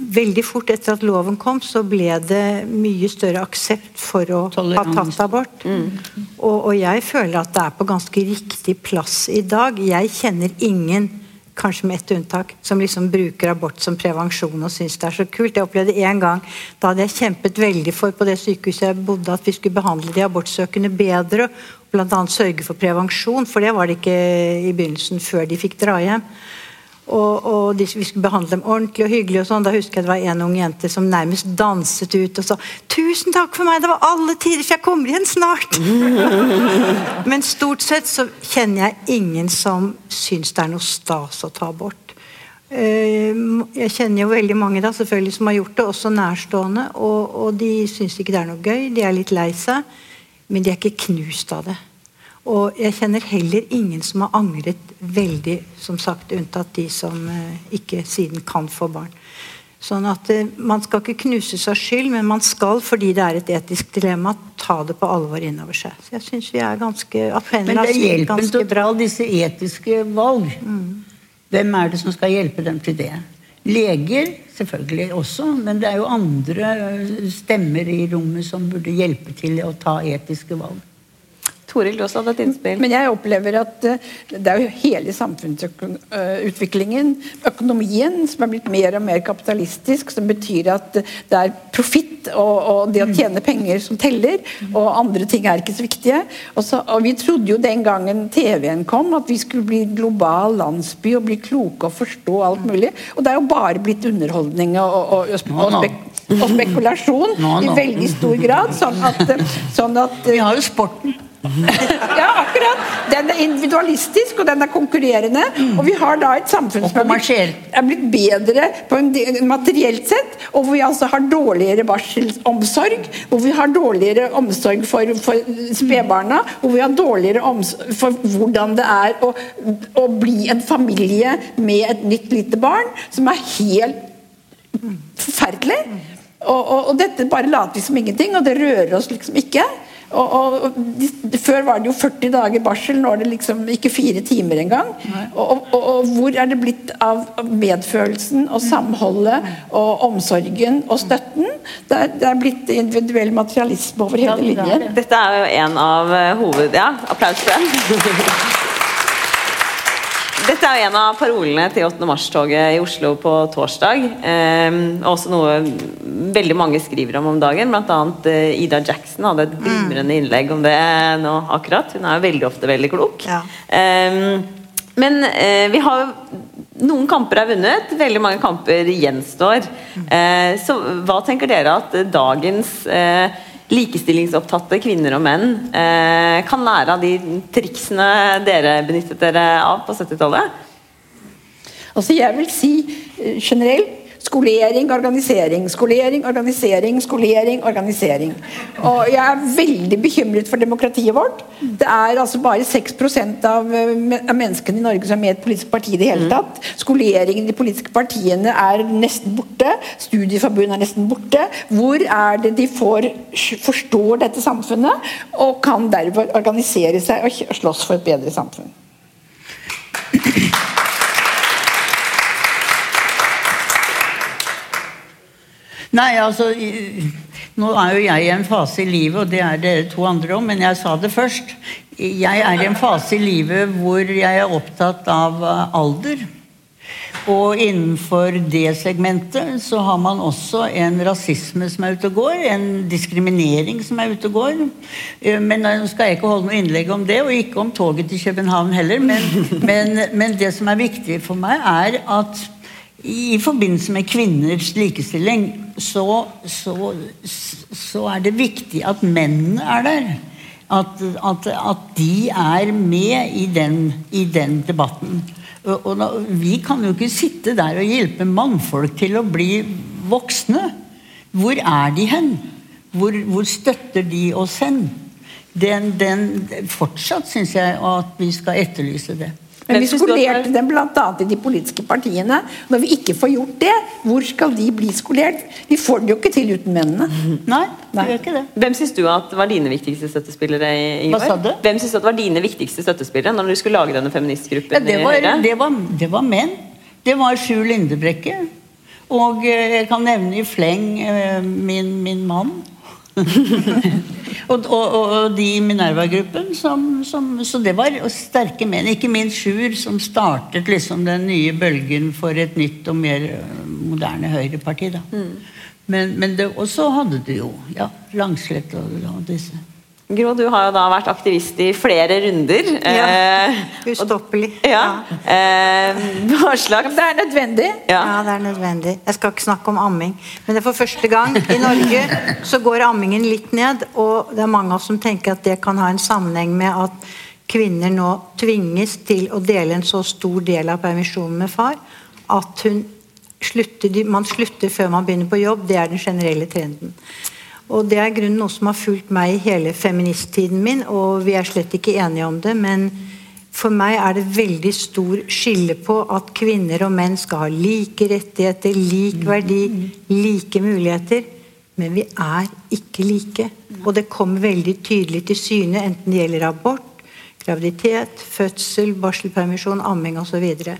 veldig fort etter at loven kom, så ble det mye større aksept for å ha tatt abort. Mm. Og, og, jeg føler at det er på ganske riktig plass i dag. Jeg kjenner ingen, kanskje med ett unntak, som liksom bruker abort som prevensjon og syns det er så kult. Jeg opplevde en gang, da hadde jeg kjempet veldig for på det sykehuset jeg bodde, at vi skulle behandle de abortsøkende bedre. Bl.a. sørge for prevensjon, for det var det ikke i begynnelsen før de fikk dra hjem. Og, og de, vi skulle behandle dem ordentlig og hyggelig. og sånn, Da husker jeg det var en ung jente som nærmest danset ut og sa 'Tusen takk for meg, det var alle tider, så jeg kommer igjen snart'. Men stort sett så kjenner jeg ingen som syns det er noe stas å ta abort. Eh, jeg kjenner jo veldig mange da, selvfølgelig som har gjort det, også nærstående. Og, og de syns ikke det er noe gøy, de er litt lei seg. Men de er ikke knust av det. Og jeg kjenner heller ingen som har angret veldig, som sagt, unntatt de som eh, ikke siden kan få barn. Sånn at eh, Man skal ikke knuse seg skyld, men man skal, fordi det er et etisk dilemma, ta det på alvor innover seg. Så jeg synes vi er ganske Men det er hjelpen til å ta disse etiske valg. Mm. Hvem er det som skal hjelpe dem til det? Leger selvfølgelig også, men det er jo andre stemmer i rommet som burde hjelpe til å ta etiske valg. Toril, du også hadde et innspill. Men jeg opplever at eh, det er jo hele samfunnsutviklingen, økonomien, som er blitt mer og mer kapitalistisk, som betyr at det er profitt og, og, det å tjene penger som teller, og andre ting er ikke så viktige. Og, så, og Vi trodde jo den gangen TV-en kom, at vi skulle bli global landsby og bli kloke og forstå alt mulig. Og det er jo bare blitt underholdning og, og, og spek og spekulasjon i veldig stor grad. Sånn at, sånn at Vi har jo sporten. ja, akkurat. Den er individualistisk, og den er konkurrerende. Og vi har da et samfunn som er blitt bedre på en materielt sett, og hvor vi altså har dårligere barselsomsorg, hvor vi har dårligere omsorg for, for spedbarna, hvor vi har dårligere omsorg for hvordan det er å, å bli en familie med et nytt lite barn, som er helt forferdelig. Og, og, og dette bare later vi som ingenting, og det rører oss liksom ikke. Og, og, Før var det jo 40 dager barsel, nå er det liksom ikke fire timer engang. Og, og, og hvor er det blitt av medfølelsen og samholdet og omsorgen og støtten? Det er, det er blitt individuell materialisme over hele linjen. Dette er jo en av eh, hoved... Ja, applaus for det. dette er jo en av parolene til 8. mars-toget i Oslo på torsdag. Eh, også noe veldig mange skriver om om dagen. Blant annet eh, Ida Jackson hadde et glimrende innlegg om det nå akkurat. Hun er jo veldig ofte veldig klok. Ja. Eh, men eh, vi har noen kamper er vunnet, veldig mange kamper gjenstår. Eh, så hva tenker dere at dagens eh, likestillingsopptatte kvinner og menn eh, kan lære av de triksene dere benyttet dere av på 70-tallet? Altså jeg vil si eh, generelt skolering, organisering, skolering, organisering, skolering, organisering. Og jeg er veldig bekymret for demokratiet vårt. Det er altså bare 6 av, eh, av menneskene i Norge som er med i et politisk parti i det hele tatt. Skoleringen i de politiske partiene er nesten borte. Studieforbund er nesten borte. Hvor er det de får, forstår dette samfunnet og kan derfor organisere seg og slåss for et bedre samfunn? Nei, altså Nå er jo jeg i en fase i livet, og det er dere to andre òg, men jeg sa det først. Jeg er i en fase i livet hvor jeg er opptatt av eh, alder. Og innenfor det segmentet så har man også en rasisme som er ute og går, en diskriminering som er ute og går. Eh, Men nå skal jeg ikke holde noe innlegg om det, og ikke om toget til København heller. Men, men, men det som er viktig for meg, er at i forbindelse med kvinners likestilling så, så, så er det viktig at mennene er der. At, at, at de er med i den, i den debatten. Og, og da, vi kan jo ikke sitte der og hjelpe mannfolk til å bli voksne. Hvor er de hen? Hvor, hvor støtter de oss hen? Den, den, fortsatt syns jeg at vi skal etterlyse det. Men vi synes er- skolerte dem bl.a. i de politiske partiene. Når vi ikke får gjort det, hvor skal de bli skolert? Vi får det jo ikke til uten mennene. Nei, Nei. vi gjør ikke det. Hvem syns du at var dine viktigste støttespillere i, i Hva år? sa du? Hvem syns du at var dine viktigste støttespillere når du skulle lage denne feministgruppen Ja, det, var, det, var, det var menn. Det var Sjur Lindebrekke. Og eh, jeg kan nevne i fleng eh, min, min mann. og, og, og, de i Minerva-gruppen. Som, som, så det var sterke menn. Ikke minst Sjur, som startet liksom den nye bølgen for et nytt og mer eh, moderne høyreparti. Da. Men, men det, og så hadde du jo ja, Langslett og, og disse. Gro, du har jo da vært aktivist i flere runder. Ja. Eh, Ustoppelig. ja. Ja. hva slags Det er nødvendig. ja. Ja, det er nødvendig. Jeg skal ikke snakke om amming. Men det er for første gang i Norge så går ammingen litt ned. Og det er mange av oss som tenker at det kan ha en sammenheng med at kvinner nå tvinges til å dele en så stor del av permisjonen med far at hun slutter, man slutter før man begynner på jobb. Det er den generelle trenden. Og det er grunnen noe som har fulgt meg i hele feministtiden min, og vi er slett ikke enige om det. men for meg er det veldig stor skille på at kvinner og menn skal ha like rettigheter, lik verdi, like muligheter. Men vi er ikke like. Og det kommer veldig tydelig til syne, enten det gjelder abort, graviditet, fødsel, barselpermisjon, amming osv. Og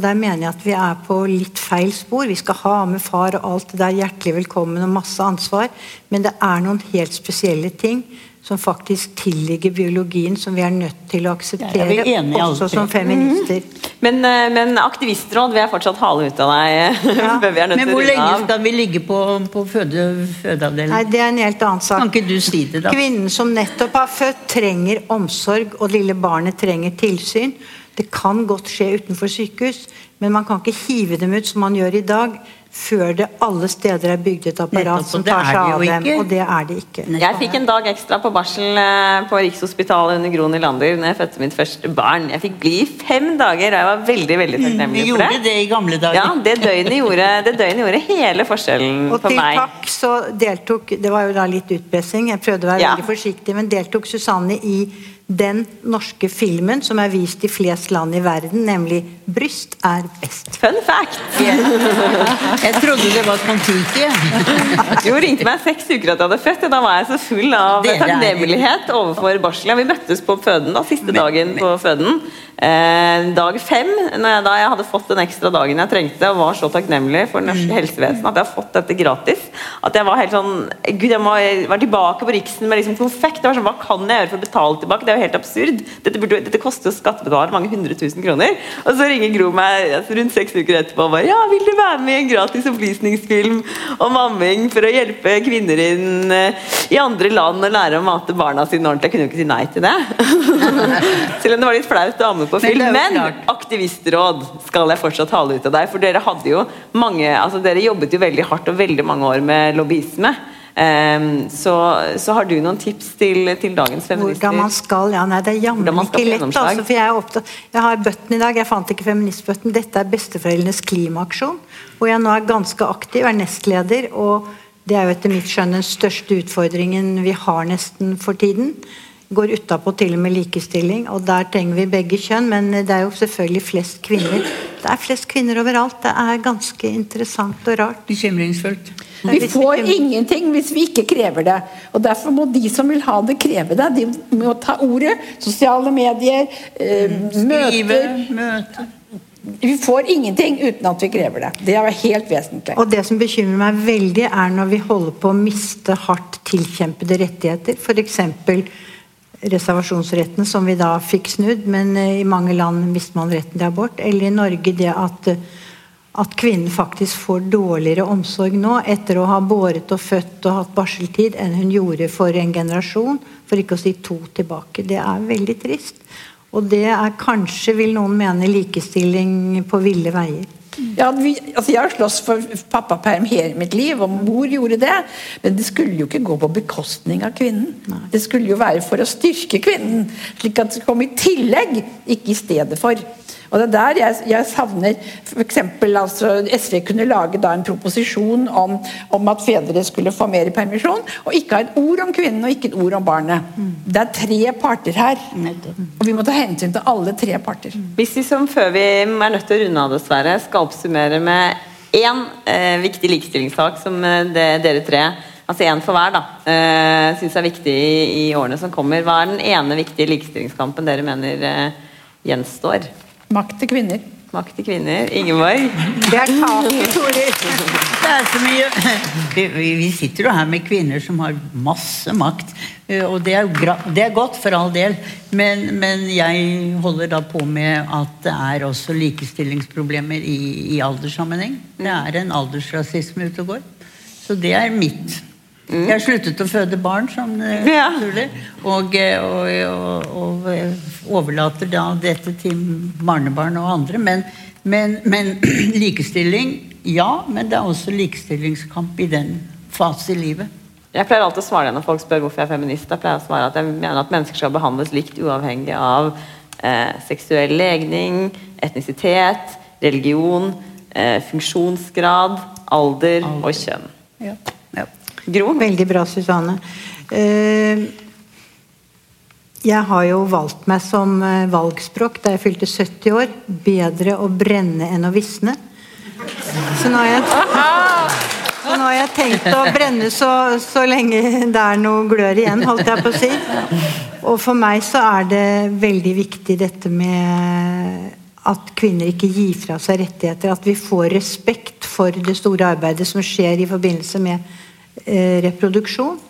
der mener jeg at vi er på litt feil spor. Vi skal ha med far og alt det der hjertelig velkommen og masse ansvar, men det er noen helt spesielle ting som faktisk tilligger biologien, som vi er nødt til å akseptere, er også som feminister. Men, eh, men aktivistråd vil jeg fortsatt hale ut av deg. Ja. vi er nødt Men hvor lenge av. skal vi ligge på, på føde, Nei, det er en helt annen sak. Kan ikke du si det, da? Kvinnen som nettopp har født, trenger omsorg, og lille barnet trenger tilsyn. Det kan godt skje utenfor sykehus, men man kan ikke hive dem ut som man gjør i dag, før det alle steder er bygd et apparat Nettopp, som tar seg av dem. ikke. Og det er det ikke. Jeg fikk en dag ekstra på barsel eh, på Rikshospitalet under Gro Nylander når jeg fødte mitt første barn. Jeg fikk bli i fem dager, og jeg var veldig veldig takknemlig for gjorde det. det i gamle dager. Ja, det døgnet gjorde, det døgnet gjorde hele forskjellen Og for til takk så deltok Det var jo da litt utpressing, jeg prøvde å være Ja. veldig forsiktig, men deltok Susanne i den norske filmen som er vist i flest land i verden, nemlig 'Bryst er best'. Fun fact! Jeg trodde det var Kon-Tiki. Jo ringte meg seks uker etter jeg hadde født, og da var jeg så full av takknemlighet overfor barselen. Vi møttes på føden, da, siste dagen på føden. Eh, dag fem, når jeg, da jeg hadde fått den ekstra dagen jeg trengte, og var så takknemlig for det norske helsevesenet at jeg har fått dette gratis. At jeg var helt sånn Gud, jeg må være tilbake på Riksen med liksom konfekt. Det var sånn, Hva kan jeg gjøre for å betale tilbake? Det det er jo helt absurd. Dette, burde, dette koster jo skattebetalere mange hundre tusen kroner. Og så ringer Gro meg altså, rundt seks uker etterpå og bare Ja, vil du være med i en gratis opplysningsfilm om amming for å hjelpe kvinner inn eh, i andre land og lære å mate barna sine ordentlig? Jeg kunne jo ikke si nei til det. Selv om det var litt flaut å amme på film. Men aktivistråd skal jeg fortsatt hale ut av deg. For dere hadde jo mange Altså dere jobbet jo veldig hardt og veldig mange år med lobbyisme. Ehm, så, så har du noen tips til, til dagens feminister? Hvordan man skal Ja, nei, det er jammen ikke lett. Altså, for jeg er opptatt Jeg har bøtten i dag. Jeg fant ikke feministbøtten. Dette er besteforeldrenes klimaaksjon. Hvor jeg nå er ganske aktiv, er nestleder. Og det er jo etter mitt skjønn den største utfordringen vi har nesten for tiden. Går utapå til og med likestilling, og der trenger vi begge kjønn. Men det er jo selvfølgelig flest kvinner. Det er flest kvinner overalt. Det er ganske interessant og rart. Bekymringsfullt. Vi får ingenting hvis vi ikke krever det. Og Derfor må de som vil ha det, kreve det. De må ta ordet. Sosiale medier, eh, Skrive, møter. Vi får ingenting uten at vi krever det. Det er helt vesentlig. Og det som bekymrer meg veldig, er når vi holder på å miste hardt tilkjempede rettigheter. F.eks. reservasjonsretten, som vi da fikk snudd, men eh, i mange land mister man retten til abort. Eller i Norge det at, eh, at kvinnen faktisk får dårligere omsorg nå etter å ha båret og født og hatt barseltid enn hun gjorde for en generasjon, for ikke å si to tilbake. Det er veldig trist. Og det er kanskje, vil noen mene, likestilling på ville veier. Ja, vi, altså jeg har slåss for pappaperm hele mitt liv, og mor gjorde det. Men det skulle jo ikke gå på bekostning av kvinnen. Det skulle jo være for å styrke kvinnen, slik at det kom i tillegg, ikke i stedet for. Og det er der jeg, jeg savner eksempel, altså, SV kunne lage da en proposisjon om, om at fedre skulle få mer permisjon, og ikke ha et ord om kvinnen og ikke et ord om barnet. Det er tre parter her, og vi må ta hensyn til alle tre parter. Hvis vi som før vi er nødt til å runde av, dessverre, skal oppsummere med én eh, viktig likestillingssak som eh, det, dere tre Altså én for hver, da. Eh, Syns er viktig i, i årene som kommer. Hva er den ene viktige likestillingskampen dere mener eh, gjenstår? Makt til kvinner. Makt til kvinner. Ingeborg? Det er taket, Toril! Det er så mye vi, sitter jo her med kvinner som har masse makt. eh, Og det er, gra det er godt, for all del. Men, men jeg holder da på med at det er også likestillingsproblemer i, i alderssammenheng. Det er en aldersrasisme ute og går. Så det er mitt. Jeg har sluttet å føde barn, som eh, Ja. naturlig. Og, eh, og, og, og eh, overlater da dette til barnebarn og andre. Men, men, men likestilling, ja. Men det er også likestillingskamp i den fase i livet. Jeg pleier alltid å svare det når folk spør hvorfor jeg er feminist. Jeg pleier å svare at jeg mener at mennesker skal behandles likt uavhengig av eh, seksuell legning, etnisitet, religion, eh, funksjonsgrad, alder og kjønn. Ja. Gro? Veldig bra, Susanne. Eh, Jeg har jo valgt meg som eh, valgspråk da jeg fylte 70 år. Bedre å brenne enn å visne. Så nå har jeg, nå har jeg tenkt å brenne så, så lenge det er noe glør igjen, holdt jeg på å si. Og for meg så er det veldig viktig dette med at kvinner ikke gir fra seg rettigheter. At vi får respekt for det store arbeidet som skjer i forbindelse med reproduksjon.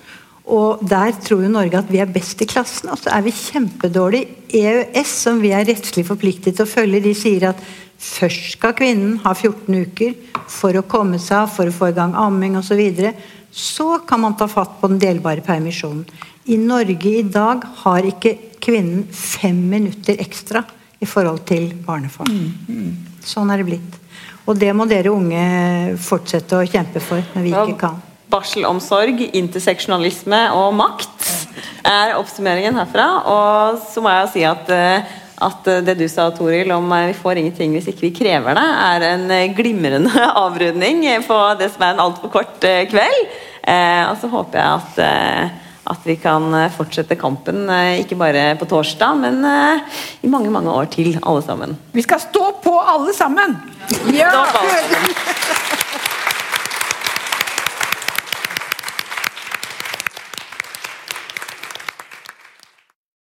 Og der tror jo Norge at vi er best i klassen, og så er vi kjempedårlige. EØS, som vi er rettslig forpliktet til å følge, de sier at først skal kvinnen ha 14 uker for å komme seg av, for å få i gang amming osv. Så, videre. så kan man ta fatt på den delbare permisjonen. I Norge i dag har ikke kvinnen fem minutter ekstra i forhold til barnefar. Sånn er det blitt. Og det må dere unge fortsette å kjempe for når vi ikke kan. Barselomsorg, interseksjonalisme og makt er oppsummeringen herfra. Og så må jeg jo si at, eh, at det du sa, Toril, om eh, vi får ingenting hvis ikke vi krever det, er en eh, glimrende avrunding på det som er en altfor kort kveld. Og så håper jeg at, at vi kan fortsette kampen, ikke bare på torsdag, men i mange, mange år til, alle sammen. Vi skal stå på alle sammen! Stå på alle sammen.